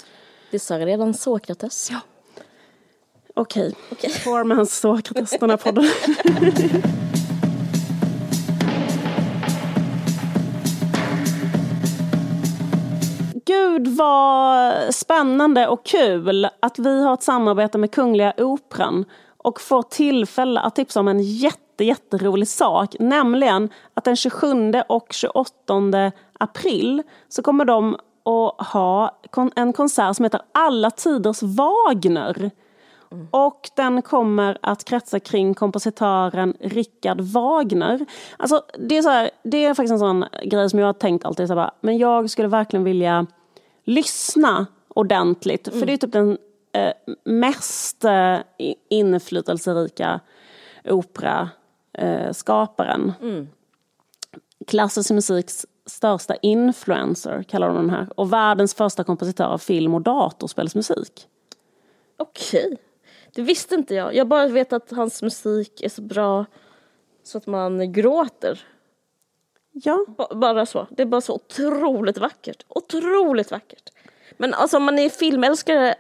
Det sa redan Sokrates. Ja. Okej, okay. Poor man's Sokrates, den här podden. Gud vad spännande och kul att vi har ett samarbete med Kungliga Operan och får tillfälle att tipsa om en jätte, jätterolig sak. Nämligen att den 27 och 28 april så kommer de att ha en konsert som heter Alla tiders Wagner. Och den kommer att kretsa kring kompositören Richard Wagner. Alltså, det, är så här, det är faktiskt en sån grej som jag har tänkt alltid, så här, men jag skulle verkligen vilja lyssna ordentligt. För det är typ den eh, mest eh, inflytelserika operaskaparen. Mm. Klassisk musiks största influencer kallar de den här. Och världens första kompositör av film och datorspelsmusik. Okej. Det visste inte jag. Jag bara vet att hans musik är så bra så att man gråter. Ja. Ba- bara så. Det är bara så otroligt vackert. Otroligt vackert. Men alltså om man är filmälskare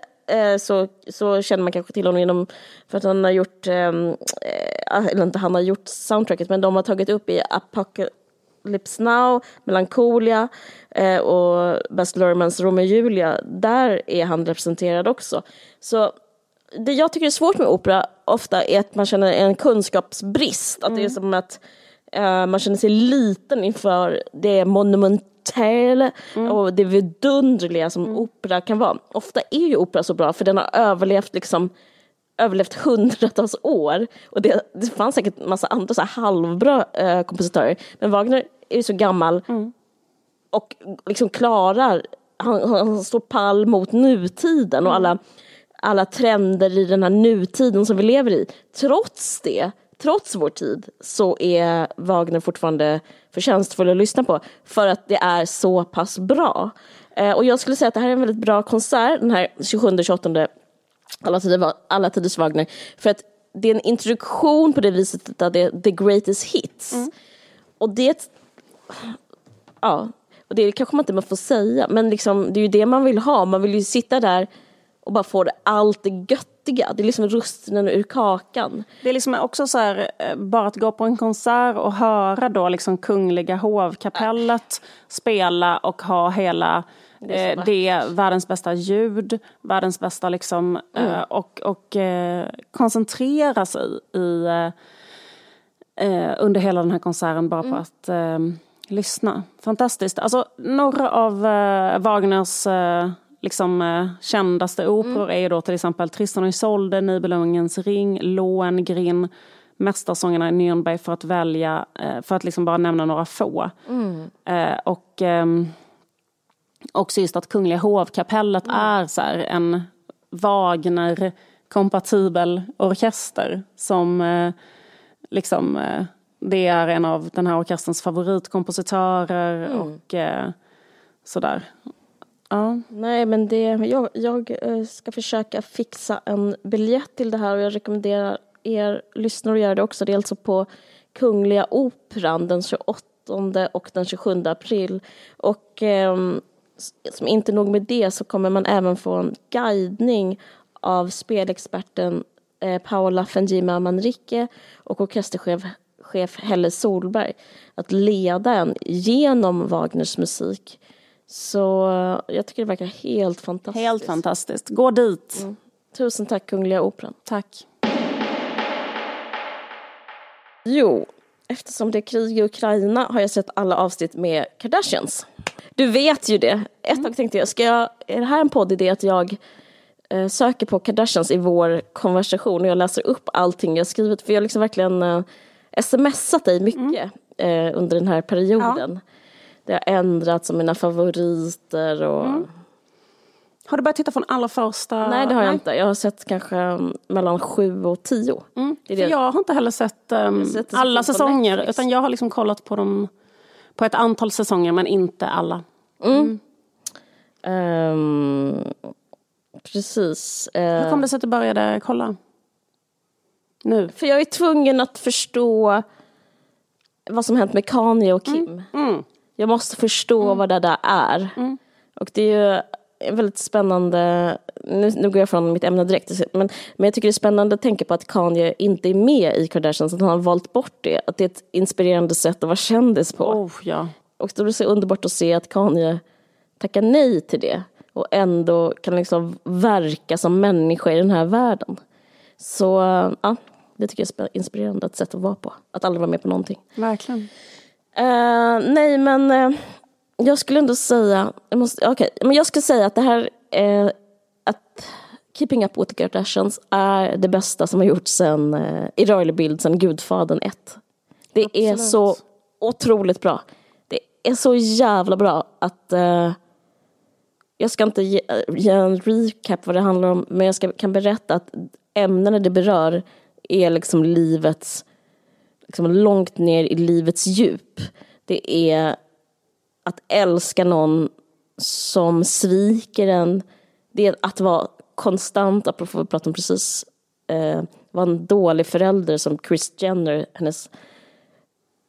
så, så känner man kanske till honom genom för att han har gjort, ehm, eh, eller inte han har gjort soundtracket, men de har tagit upp i Apocalypse Now, Melancholia eh, och Baz Luhrmanns Romeo och Julia. Där är han representerad också. Så det jag tycker är svårt med opera ofta är att man känner en kunskapsbrist. Att det är som att eh, man känner sig liten inför det monumentala och det vidunderliga som opera kan vara. Ofta är ju opera så bra för den har överlevt liksom överlevt hundratals år. Och det, det fanns säkert massa andra så halvbra eh, kompositörer. Men Wagner är ju så gammal och liksom klarar, han, han står pall mot nutiden och alla, alla trender i den här nutiden som vi lever i. Trots det, trots vår tid, så är Wagner fortfarande förtjänstfull att lyssna på för att det är så pass bra. Eh, och jag skulle säga att det här är en väldigt bra konsert, den här 27-28 alla, tider, alla tiders Wagner. För att det är en introduktion på det viset att det är the greatest hits. Och det, ja, och det kanske man inte får säga, men liksom, det är ju det man vill ha. Man vill ju sitta där och bara få det, allt det göttiga. Det är liksom russinen ur kakan. Det är liksom också så här, eh, bara att gå på en konsert och höra då liksom Kungliga hovkapellet spela och ha hela Det eh, det, världens bästa ljud, världens bästa liksom, Mm. eh, och, och eh, koncentrera sig i, under hela den här konserten bara på Mm. att eh, lyssna. Fantastiskt. Alltså, några av Wagners liksom, eh, kändaste operor Mm. är ju då till exempel Tristan och Isolde, Nibelungens ring, Lohengrin, Mästarsångerna i Nürnberg för att välja, eh, för att liksom bara nämna några få. Mm. Eh, och ehm, också just att Kungliga hovkapellet är så här en Wagner-kompatibel orkester som eh, liksom det är en av den här orkesterns favoritkompositörer Mm. och eh, sådär. Ja. Nej, men det, jag, jag eh, ska försöka fixa en biljett till det här och jag rekommenderar er lyssnare att göra det också. Det är alltså på Kungliga Operan den 28 och den 27 april. Och eh, som inte nog med det så kommer man även få en guidning av spelexperten eh, Paola Fenjima Manrique och orkesterchef chef Helle Solberg att leda en genom Wagners musik. Så eh, jag tycker det verkar helt fantastiskt. Helt fantastiskt. Gå dit. Tusen tack Kungliga Operan. Tack. Jo, eftersom det är krig i Ukraina har jag sett alla avsnitt med Kardashians. Du vet ju det. Ett tag tänkte jag, ska jag, är det här en poddidé att jag eh, söker på Kardashians i vår konversation och jag läser upp allting jag skrivit? För jag har liksom verkligen eh, smsat dig mycket eh, under den här perioden. Det har ändrats om mina favoriter och... Har du börjat titta från allra första? Nej, det har jag inte. Jag har sett kanske mm, mellan sju och tio. Mm. Det det. jag har inte heller sett, har sett alla säsonger. Netflix. Utan jag har liksom kollat på dem på ett antal säsonger men inte alla. Mm. Ehm, precis. Eh, Hur kom det sig att du började kolla? Nu? För jag är tvungen att förstå vad som hänt med Kanye och Kim. Mm. Jag måste förstå vad det där är. Och det är ju väldigt spännande, nu, nu går jag från mitt ämne direkt, men, men jag tycker det är spännande att tänka på att Kanye inte är med i Kardashians, att han har valt bort det. Att det är ett inspirerande sätt att vara kändis på. Oh, ja. Och då är det så underbart att se att Kanye tackar nej till det och ändå kan liksom verka som människa i den här världen. Så ja, det tycker jag är spä- inspirerande ett sätt att vara på. Att aldrig vara med på någonting. Verkligen. Eh, nej, men eh, jag skulle ändå säga, jag, måste, okej, men jag skulle säga att det här, eh, att Keeping Up With The Kardashians är det bästa som har gjorts sen, i rörlig bild sen Gudfadern 1. Det är Absolut. så otroligt bra. Det är så jävla bra att jag ska inte ge, ge en recap vad det handlar om, men jag ska, kan berätta att ämnena det berör är liksom livets, liksom långt ner i livets djup. Det är att älska någon som sviker en. Det är att vara konstant, apropå vad vi pratade om precis, eh, vara en dålig förälder som Chris Jenner, hennes,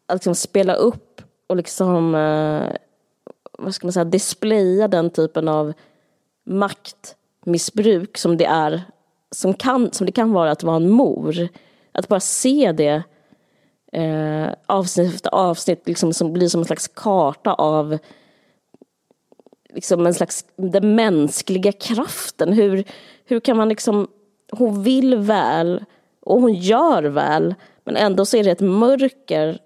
att liksom spela upp och liksom, eh, vad ska man säga, displaya den typen av maktmissbruk som det är, som, kan, som det kan vara att vara en mor. Att bara se det eh, avsnitt efter avsnitt liksom som blir som en slags karta av liksom en slags den mänskliga kraften. Hur, hur kan man liksom, hon vill väl och hon gör väl men ändå så är det ett mörker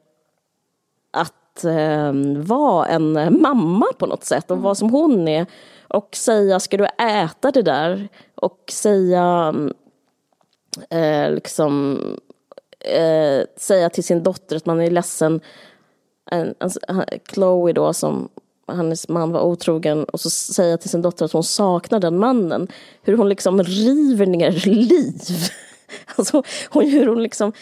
att eh, vara en mamma på något sätt och vara som hon är och säga ska du äta det där och säga mm, eh, liksom eh, säga till sin dotter att man är ledsen en, en, Chloe då som hennes man var otrogen och så säga till sin dotter att hon saknar den mannen. Hur hon liksom river ner liv. Alltså hon, hur hon liksom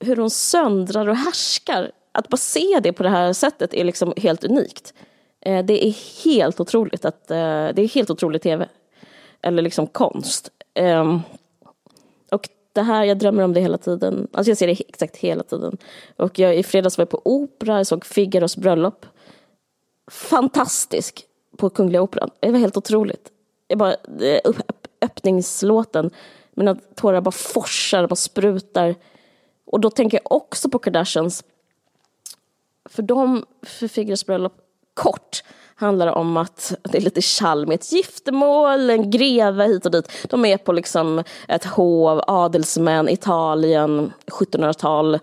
hur hon söndrar och härskar. Att bara se det på det här sättet är liksom helt unikt. Eh, det är helt otroligt att eh, det är helt otroligt tv. Eller liksom konst. Eh, det här, jag drömmer om det hela tiden. Alltså jag ser det exakt hela tiden. Och jag, i fredags var jag på opera, jag såg Figaros bröllop. Fantastisk på Kungliga Operan. Det var helt otroligt. Jag bara, öppningslåten, mina tårar bara forsar, bara sprutar. Och då tänker jag också på Kardashians. För de, för Figaros bröllop, kort handlar om att det är lite tjall med ett giftermål, en greve hit och dit. De är på liksom ett hov, adelsmän, Italien, 1700-tal,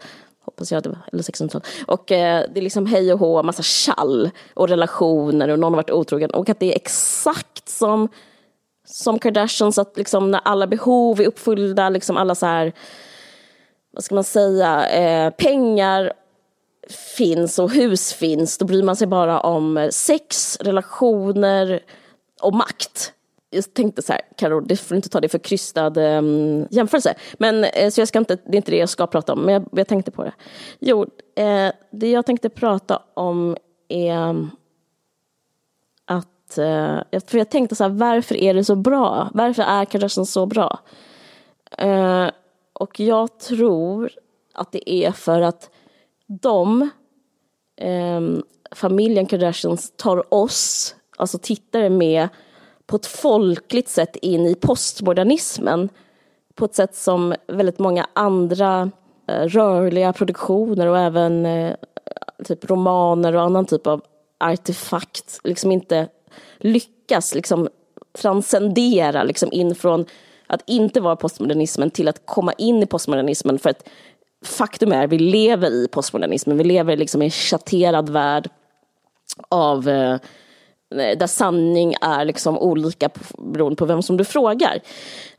hoppas jag, det var, eller 1600-tal. Och eh, det är liksom hej och hå, massa tjall och relationer och någon har varit otrogen. Och att det är exakt som, som Kardashians, att liksom när alla behov är uppfyllda, liksom alla så här, vad ska man säga, eh, pengar finns och hus finns, då bryr man sig bara om eh, sex, relationer och makt. Jag tänkte så här, Karo, du får inte ta det för krystad um, jämförelse. Men, eh, så jag ska inte, det är inte det jag ska prata om, men jag, jag tänkte på det. Jo, eh, det jag tänkte prata om är att, eh, för jag tänkte så här, varför är det så bra? Varför är Kardashian så bra? Eh, och jag tror att det är för att de, eh, familjen Kardashians, tar oss, alltså tittare med på ett folkligt sätt in i postmodernismen på ett sätt som väldigt många andra eh, rörliga produktioner och även eh, typ romaner och annan typ av artefakt liksom inte lyckas liksom transcendera liksom in från att inte vara postmodernismen till att komma in i postmodernismen för att faktum är, vi lever i postmodernismen, vi lever liksom i en chatterad värld av eh, där sanning är liksom olika beroende på vem som du frågar.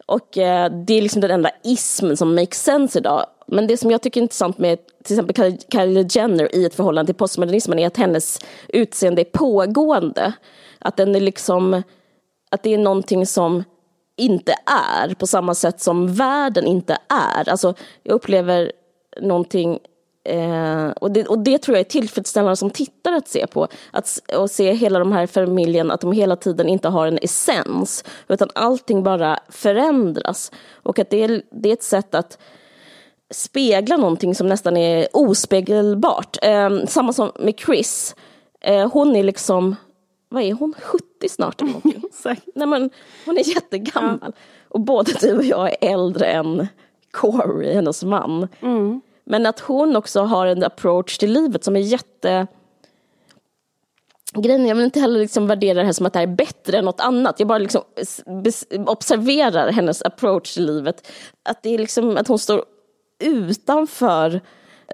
Och eh, det är liksom den enda ismen som makes sense idag. Men det som jag tycker är intressant med till exempel Kylie Jenner i ett förhållande till postmodernismen är att hennes utseende är pågående. Att den är liksom, att det är någonting som inte är på samma sätt som världen inte är. Alltså, jag upplever någonting Eh, och, det, och det tror jag är tillfredsställande som tittare att se på. Att och se hela de här familjen, att de hela tiden inte har en essens. Utan allting bara förändras. Och att det är, det är ett sätt att spegla någonting som nästan är ospegelbart. Eh, samma som med Chris. Eh, hon är liksom, vad är hon, 70 snart eller någonting? Nej men hon är jättegammal. Ja. Och både du och jag är äldre än Corey, hennes man. Mm. Men att hon också har en approach till livet som är jätte... Grejen jag vill inte heller liksom värdera det här som att det här är bättre än något annat. Jag bara liksom observerar hennes approach till livet. Att, det är liksom, att hon står utanför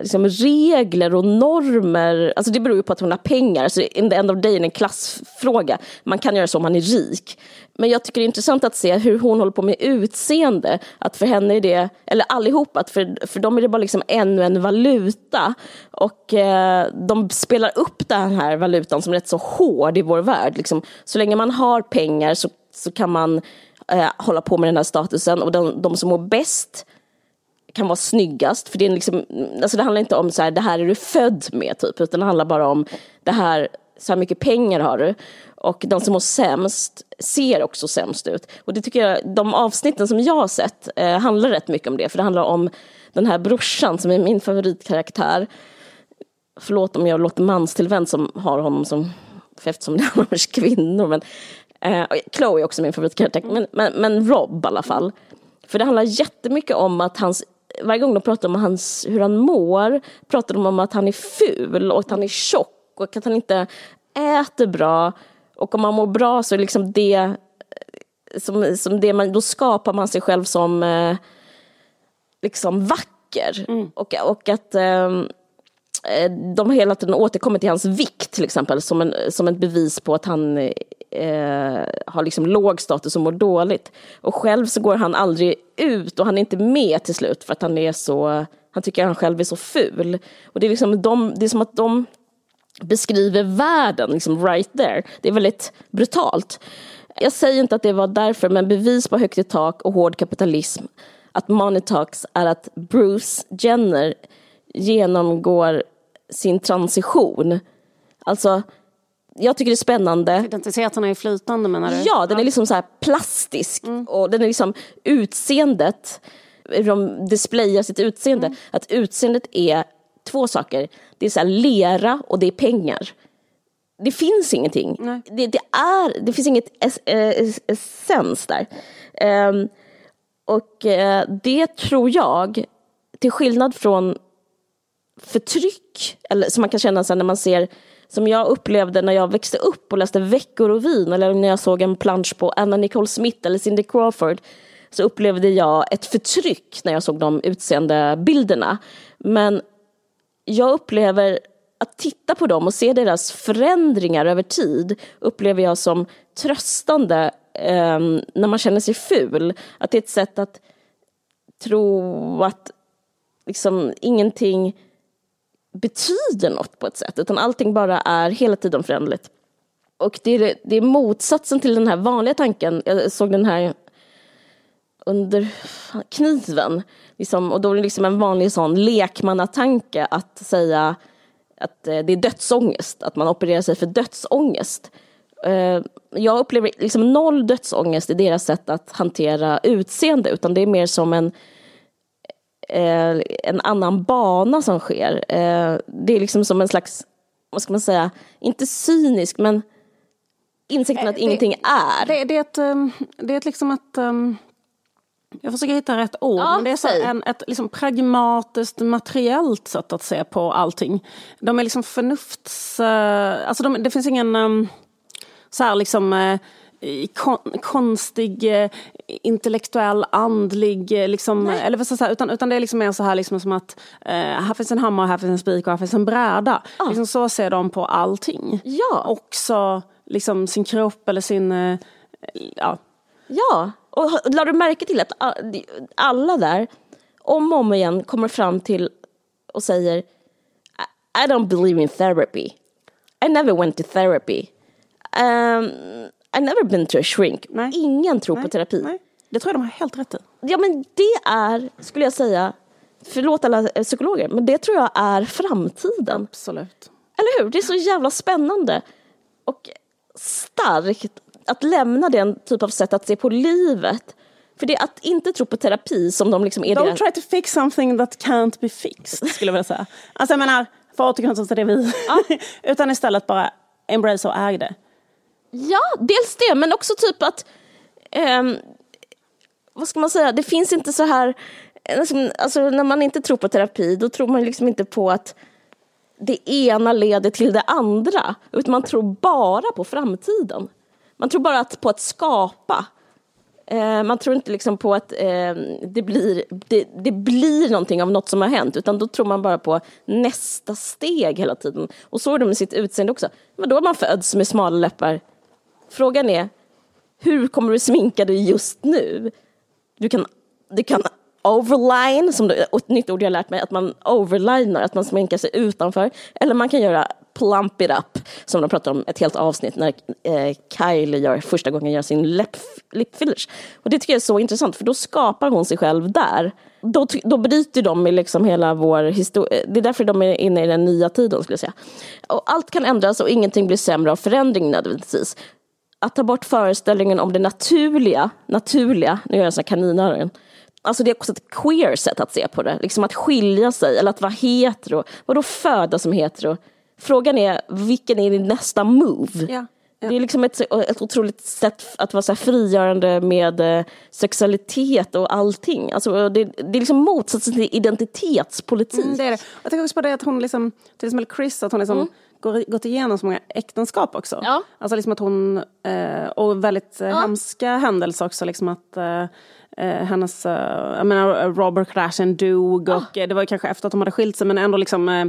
liksom, regler och normer. Alltså det beror ju på att hon har pengar. Så in the end of day är en klassfråga. Man kan göra så om man är rik. Men jag tycker det är intressant att se hur hon håller på med utseende. Att för henne är det, eller allihopa, att för, för dem är det bara liksom ännu en valuta. Och eh, de spelar upp den här valutan som rätt så hård i vår värld. Liksom, så länge man har pengar så, så kan man eh, hålla på med den här statusen. Och de, de som mår bäst kan vara snyggast. För det, är liksom, alltså det handlar inte om så här, det här är du född med, typ, utan det handlar bara om det här, så här mycket pengar har du. Och de som mår sämst ser också sämst ut. Och det tycker jag, de avsnitten som jag har sett eh, handlar rätt mycket om det. För det handlar om den här brorsan som är min favoritkaraktär. Förlåt om jag låter manstillvänd som har honom som, för eftersom det handlar om kvinnor. Men, eh, Chloe är också min favoritkaraktär, men, men, men Rob i alla fall. För det handlar jättemycket om att hans varje gång de pratar om hans, hur han mår pratar de om att han är ful och att han är tjock och att han inte äter bra. Och om man mår bra så är liksom det, som, som det man, då skapar man sig själv som eh, liksom vacker. Mm. Och, och att eh, Eh, de har hela tiden återkommit till hans vikt till exempel som, en, som ett bevis på att han eh, har liksom låg status och mår dåligt. Och själv så går han aldrig ut och han är inte med till slut för att han är så, han tycker att han själv är så ful. Och det är, liksom de, det är som att de beskriver världen liksom right there. Det är väldigt brutalt. Jag säger inte att det var därför, men bevis på högt i tak och hård kapitalism. Att Money Talks är att Bruce Jenner genomgår sin transition. Alltså, jag tycker det är spännande. Identiteten är flytande menar du? Ja, den är liksom så här plastisk. Mm. Och den är liksom utseendet hur de displayar sitt utseende. Att utseendet är två saker. Det är så lera och det är pengar. Det finns ingenting. Det, det, är, det finns inget es, es, essens där. Ehm, och eh, det tror jag, till skillnad från förtryck, eller som man kan känna sen när man ser, som jag upplevde när jag växte upp och läste Veckor och vin, eller när jag såg en plansch på Anna Nicole Smith eller Cindy Crawford, så upplevde jag ett förtryck när jag såg de utseendebilderna. Men jag upplever att titta på dem och se deras förändringar över tid upplever jag som tröstande eh, när man känner sig ful. Att det är ett sätt att tro att liksom ingenting betyder något på ett sätt, utan allting bara är hela tiden föränderligt. Och det är, det är motsatsen till den här vanliga tanken. Jag såg den här under kniven. Liksom, och då är det liksom en vanlig sån lekmannatanke att säga att eh, det är dödsångest, att man opererar sig för dödsångest. Eh, jag upplever liksom noll dödsångest i deras sätt att hantera utseende, utan det är mer som en, eh, en annan bana som sker. Det är liksom som en slags, vad ska man säga, inte cynisk, men insikten att det, ingenting är. Det, det, är ett, um, det är ett liksom ett um, jag försöker hitta rätt ord, Ja, men det är så en, ett liksom pragmatiskt materiellt sätt att se på allting. De är liksom förnufts... eh, alltså de, det finns ingen um, så här liksom eh, kon, konstig, eh, intellektuell, andlig, eh, liksom, eller vad ska jag säga, utan, utan det är liksom mer så här liksom som att eh, här finns en hammare, här finns en spik och här finns en bräda. Liksom så ser de på allting. Ja. Också liksom sin kropp eller sin... eh, ja, Ja, och lade du märke till att a- alla där om och om igen kommer fram till och säger I I don't believe in therapy. I never went to therapy. Um, I never been to a shrink. Ingen tror på terapi. Det tror jag de har helt rätt i. Ja men det är, skulle jag säga, förlåt alla eh, psykologer, men det tror jag är framtiden. Absolut. Eller hur? Det är så jävla spännande och starkt att lämna den typ av sätt att se på livet. För det är att inte tro på terapi som de liksom är Don't deras... try to fix something that can't be fixed, skulle jag vilja säga. Alltså jag menar, för att återknyta till det vi... Utan istället bara embrace och äg det. Ja, dels det, men också typ att... um, vad ska man säga? Det finns inte så här... Liksom, alltså, när man inte tror på terapi, då tror man liksom inte på att det ena leder till det andra. Utan man tror bara på framtiden. Man tror bara att, på att skapa. Eh, man tror inte liksom på att eh, det, blir, det, det blir någonting av något som har hänt, utan då tror man bara på nästa steg hela tiden. Och så är det med sitt utseende också. Men då är man föds med smala läppar. Frågan är, hur kommer du sminka dig just nu? Du kan, du kan overline, som det, ett nytt ord jag har lärt mig, att man overlinar, att man sminkar sig utanför. Eller man kan göra plump it up, som de pratar om ett helt avsnitt när eh, Kylie gör, första gången gör sin lip, lip fillers. Och det tycker jag är så intressant, för då skapar hon sig själv där. Då, då bryter de med liksom hela vår historia. Eh, det är därför de är inne i den nya tiden, skulle jag säga. Och allt kan ändras och ingenting blir sämre av förändring nödvändigtvis att ta bort föreställningen om det naturliga, naturliga, nu gör jag en sån här kaninöron, Alltså det är också ett queer sätt att se på det, liksom att skilja sig eller att vara hetero. Vadå födas som hetero? Frågan är, vilken är din nästa move? Ja, Det är liksom ett, ett otroligt sätt att vara så frigörande med eh, sexualitet och allting. Alltså det, det är liksom motsatsen till identitetspolitik. Mm, det är det. Jag tänker också på det att hon liksom, till exempel Chris, att hon liksom Mm. Gått igenom så många äktenskap också. Ja. Alltså liksom att hon, eh, och väldigt eh, hemska händelser också, liksom att eh, eh, hennes, eh, jag menar Robert Kardashian dog och eh, det var ju kanske efter att de hade skilt sig men ändå liksom eh,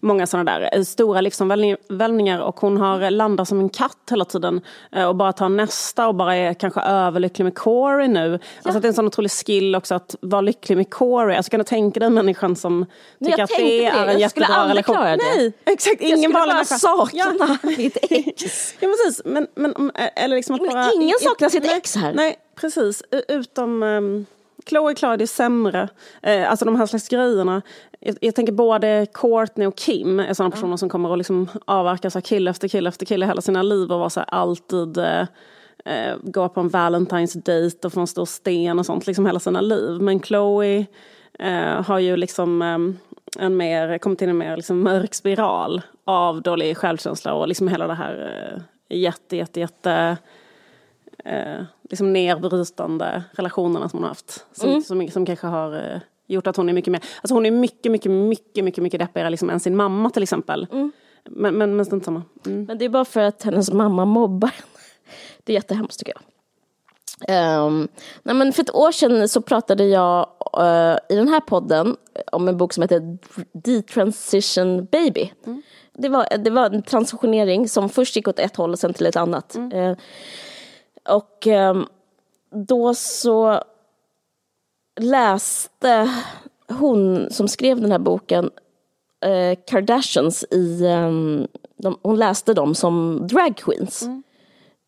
många sådana där eh, stora livsomvälvningar och hon har eh, landat som en katt hela tiden eh, och bara tar nästa och bara är kanske överlycklig med Corey nu. Alltså att det är en sån otrolig skill också att vara lycklig med Corey. Alltså kan du tänka dig människan som Men tycker att det tänkte det. är en Jag skulle jättebra relation? klara det. Nej, exakt. Jag Ingen skulle bara sakna Ja. mitt ex. Ja precis, men, men eller liksom att Men bara... ingen saknar sitt nej, ex här. Nej, precis. Utom um, Chloe Claudia är sämre. Eh, alltså de här slags grejerna. Jag, jag tänker både Courtney och Kim är sådana personer som kommer att liksom avverka så kille efter kille efter kille hela sina liv och vara så alltid eh, eh, gå på en Valentine's date och få en stor sten och sånt liksom hela sina liv. Men Chloe eh, har ju liksom eh, en mer, kommit in i en mer liksom mörk spiral av dålig självkänsla och liksom hela det här eh, jätte, jätte, jätte eh, liksom nedbrytande relationerna som hon har haft. Som, Mm. som, som kanske har eh, gjort att hon är mycket mer, alltså hon är mycket, mycket, mycket, mycket, mycket deppigare liksom än sin mamma till exempel. Men, men, men strunt samma. Mm. Men det är bara för att hennes mamma mobbar henne. Det är jättehemskt tycker jag. Ehm, nej men för ett år sedan så pratade jag eh, i den här podden om en bok som heter Detransition Baby. Det, var, det var en transitionering som först gick åt ett håll och sen till ett annat. Eh, och ehm, då så läste hon som skrev den här boken eh, Kardashians i, ehm, de, hon läste dem som drag queens.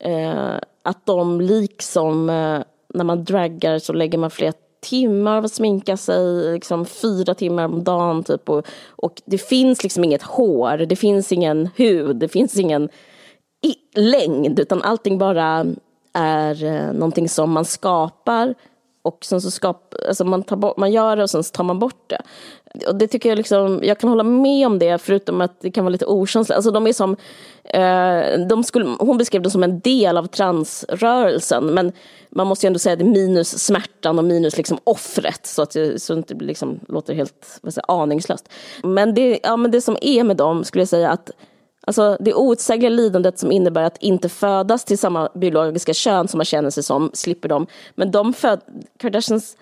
Eh, att de liksom, eh, när man draggar så lägger man flera timmar av att sminka sig, liksom fyra timmar om dagen typ. Och, och det finns liksom inget hår, det finns ingen hud, det finns ingen i, längd, utan allting bara är eh, någonting som man skapar och sen så skap, alltså man, tar bort, man gör det och sen så tar man bort det. Och det tycker jag liksom, jag kan hålla med om det förutom att det kan vara lite okänsligt. Alltså de är som, eh, de skulle, hon beskrev det som en del av transrörelsen men man måste ju ändå säga det minus smärtan och minus liksom offret så att det, så att det liksom låter helt vad säger, aningslöst. Men det, ja, men det som är med dem skulle jag säga att Alltså det outsägliga lidandet som innebär att inte födas till samma biologiska kön som man känner sig som, slipper de. Men de föd, Kardashians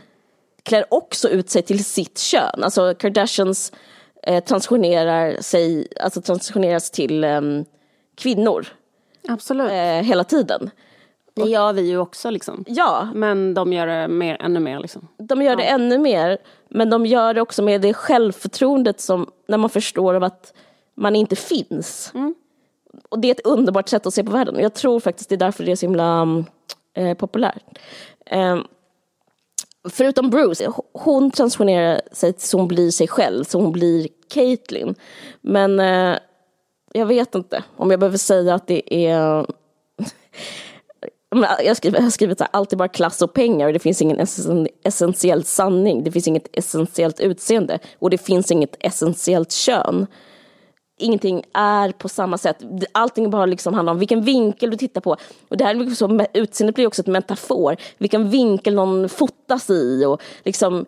klär också ut sig till sitt kön. Alltså Kardashians eh, transitionerar sig, alltså transitioneras till em, kvinnor. Absolut. Eh, hela tiden. Det gör vi ju också liksom. Ja. Men de gör det mer, ännu mer liksom. De gör det ännu mer, men de gör det också med det självförtroendet som när man förstår av att man inte finns. Och det är ett underbart sätt att se på världen. Jag tror faktiskt det är därför det är så himla eh, populärt. Eh, förutom Bruce, hon transformerar sig så hon blir sig själv, så hon blir Caitlyn. Men eh, jag vet inte om jag behöver säga att det är Jag, skriver, jag har skrivit här, allt är bara klass och pengar och det finns ingen essen- essentiell sanning, det finns inget essentiellt utseende och det finns inget essentiellt kön. Ingenting är på samma sätt. Allting bara liksom handlar om vilken vinkel du tittar på. Och det här är liksom, utseendet blir också ett metafor. Vilken vinkel någon fotas i. Och liksom,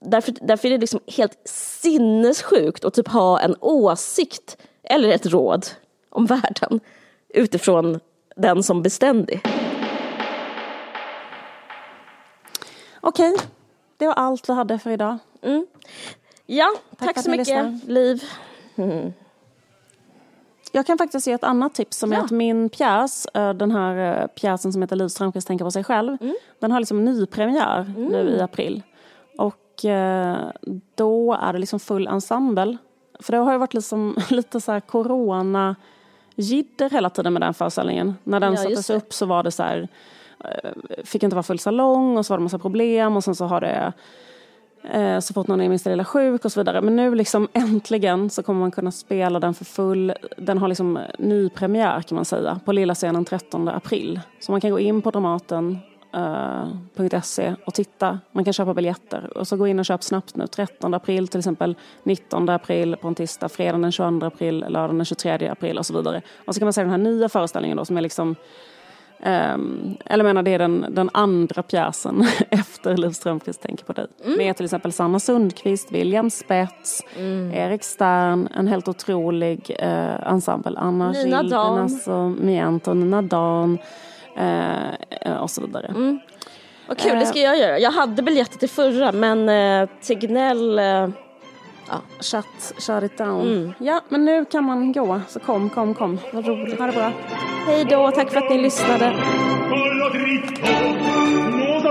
därför, därför är det liksom helt sinnessjukt att typ ha en åsikt eller ett råd om världen utifrån den som beständig. Okej, det var allt vi hade för idag. Ja, tack, att så mycket. Liv. Jag kan faktiskt ge ett annat tips som är att min pjäs, eh, den här eh, pjäsen som heter Liv Strömquist tänker på sig själv, den har liksom nypremiär nu i april. Och eh, då är det liksom full ensemble. För det har ju varit liksom, lite så här corona jidder hela tiden med den föreställningen. När den Ja, sattes upp så var det så här, fick inte vara full salong och så var det massa problem och sen så har det eh, så fort någon är minsta lilla sjuk och så vidare. Men nu liksom äntligen så kommer man kunna spela den för full. Den har liksom eh, nypremiär kan man säga på lilla scenen 13 april. Så man kan gå in på dramaten.se eh, och titta. Man kan köpa biljetter och så gå in och köp snabbt nu. 13 april till exempel, 19 april på en tisdag, fredagen den 22 april, lördagen den 23 april och så vidare. Och så kan man se den här nya föreställningen då som är liksom Um, eller menar det är den, den andra pjäsen efter Liv Strömquist tänker på dig. Med till exempel Sanna Sundqvist, William Spets, Erik Stern, en helt otrolig uh, ensemble. Anna Nina Dan. Alltså, Miento, Nina Dan uh, och så vidare. Vad kul, det ska jag göra. Jag hade biljetter till förra men eh, Tegnell eh, Ja, shut, shut it down. Ja, men nu kan man gå. Så kom, kom, kom. Vad roligt. Ha det bra. Hej då, tack för att ni lyssnade. collo dritto, muso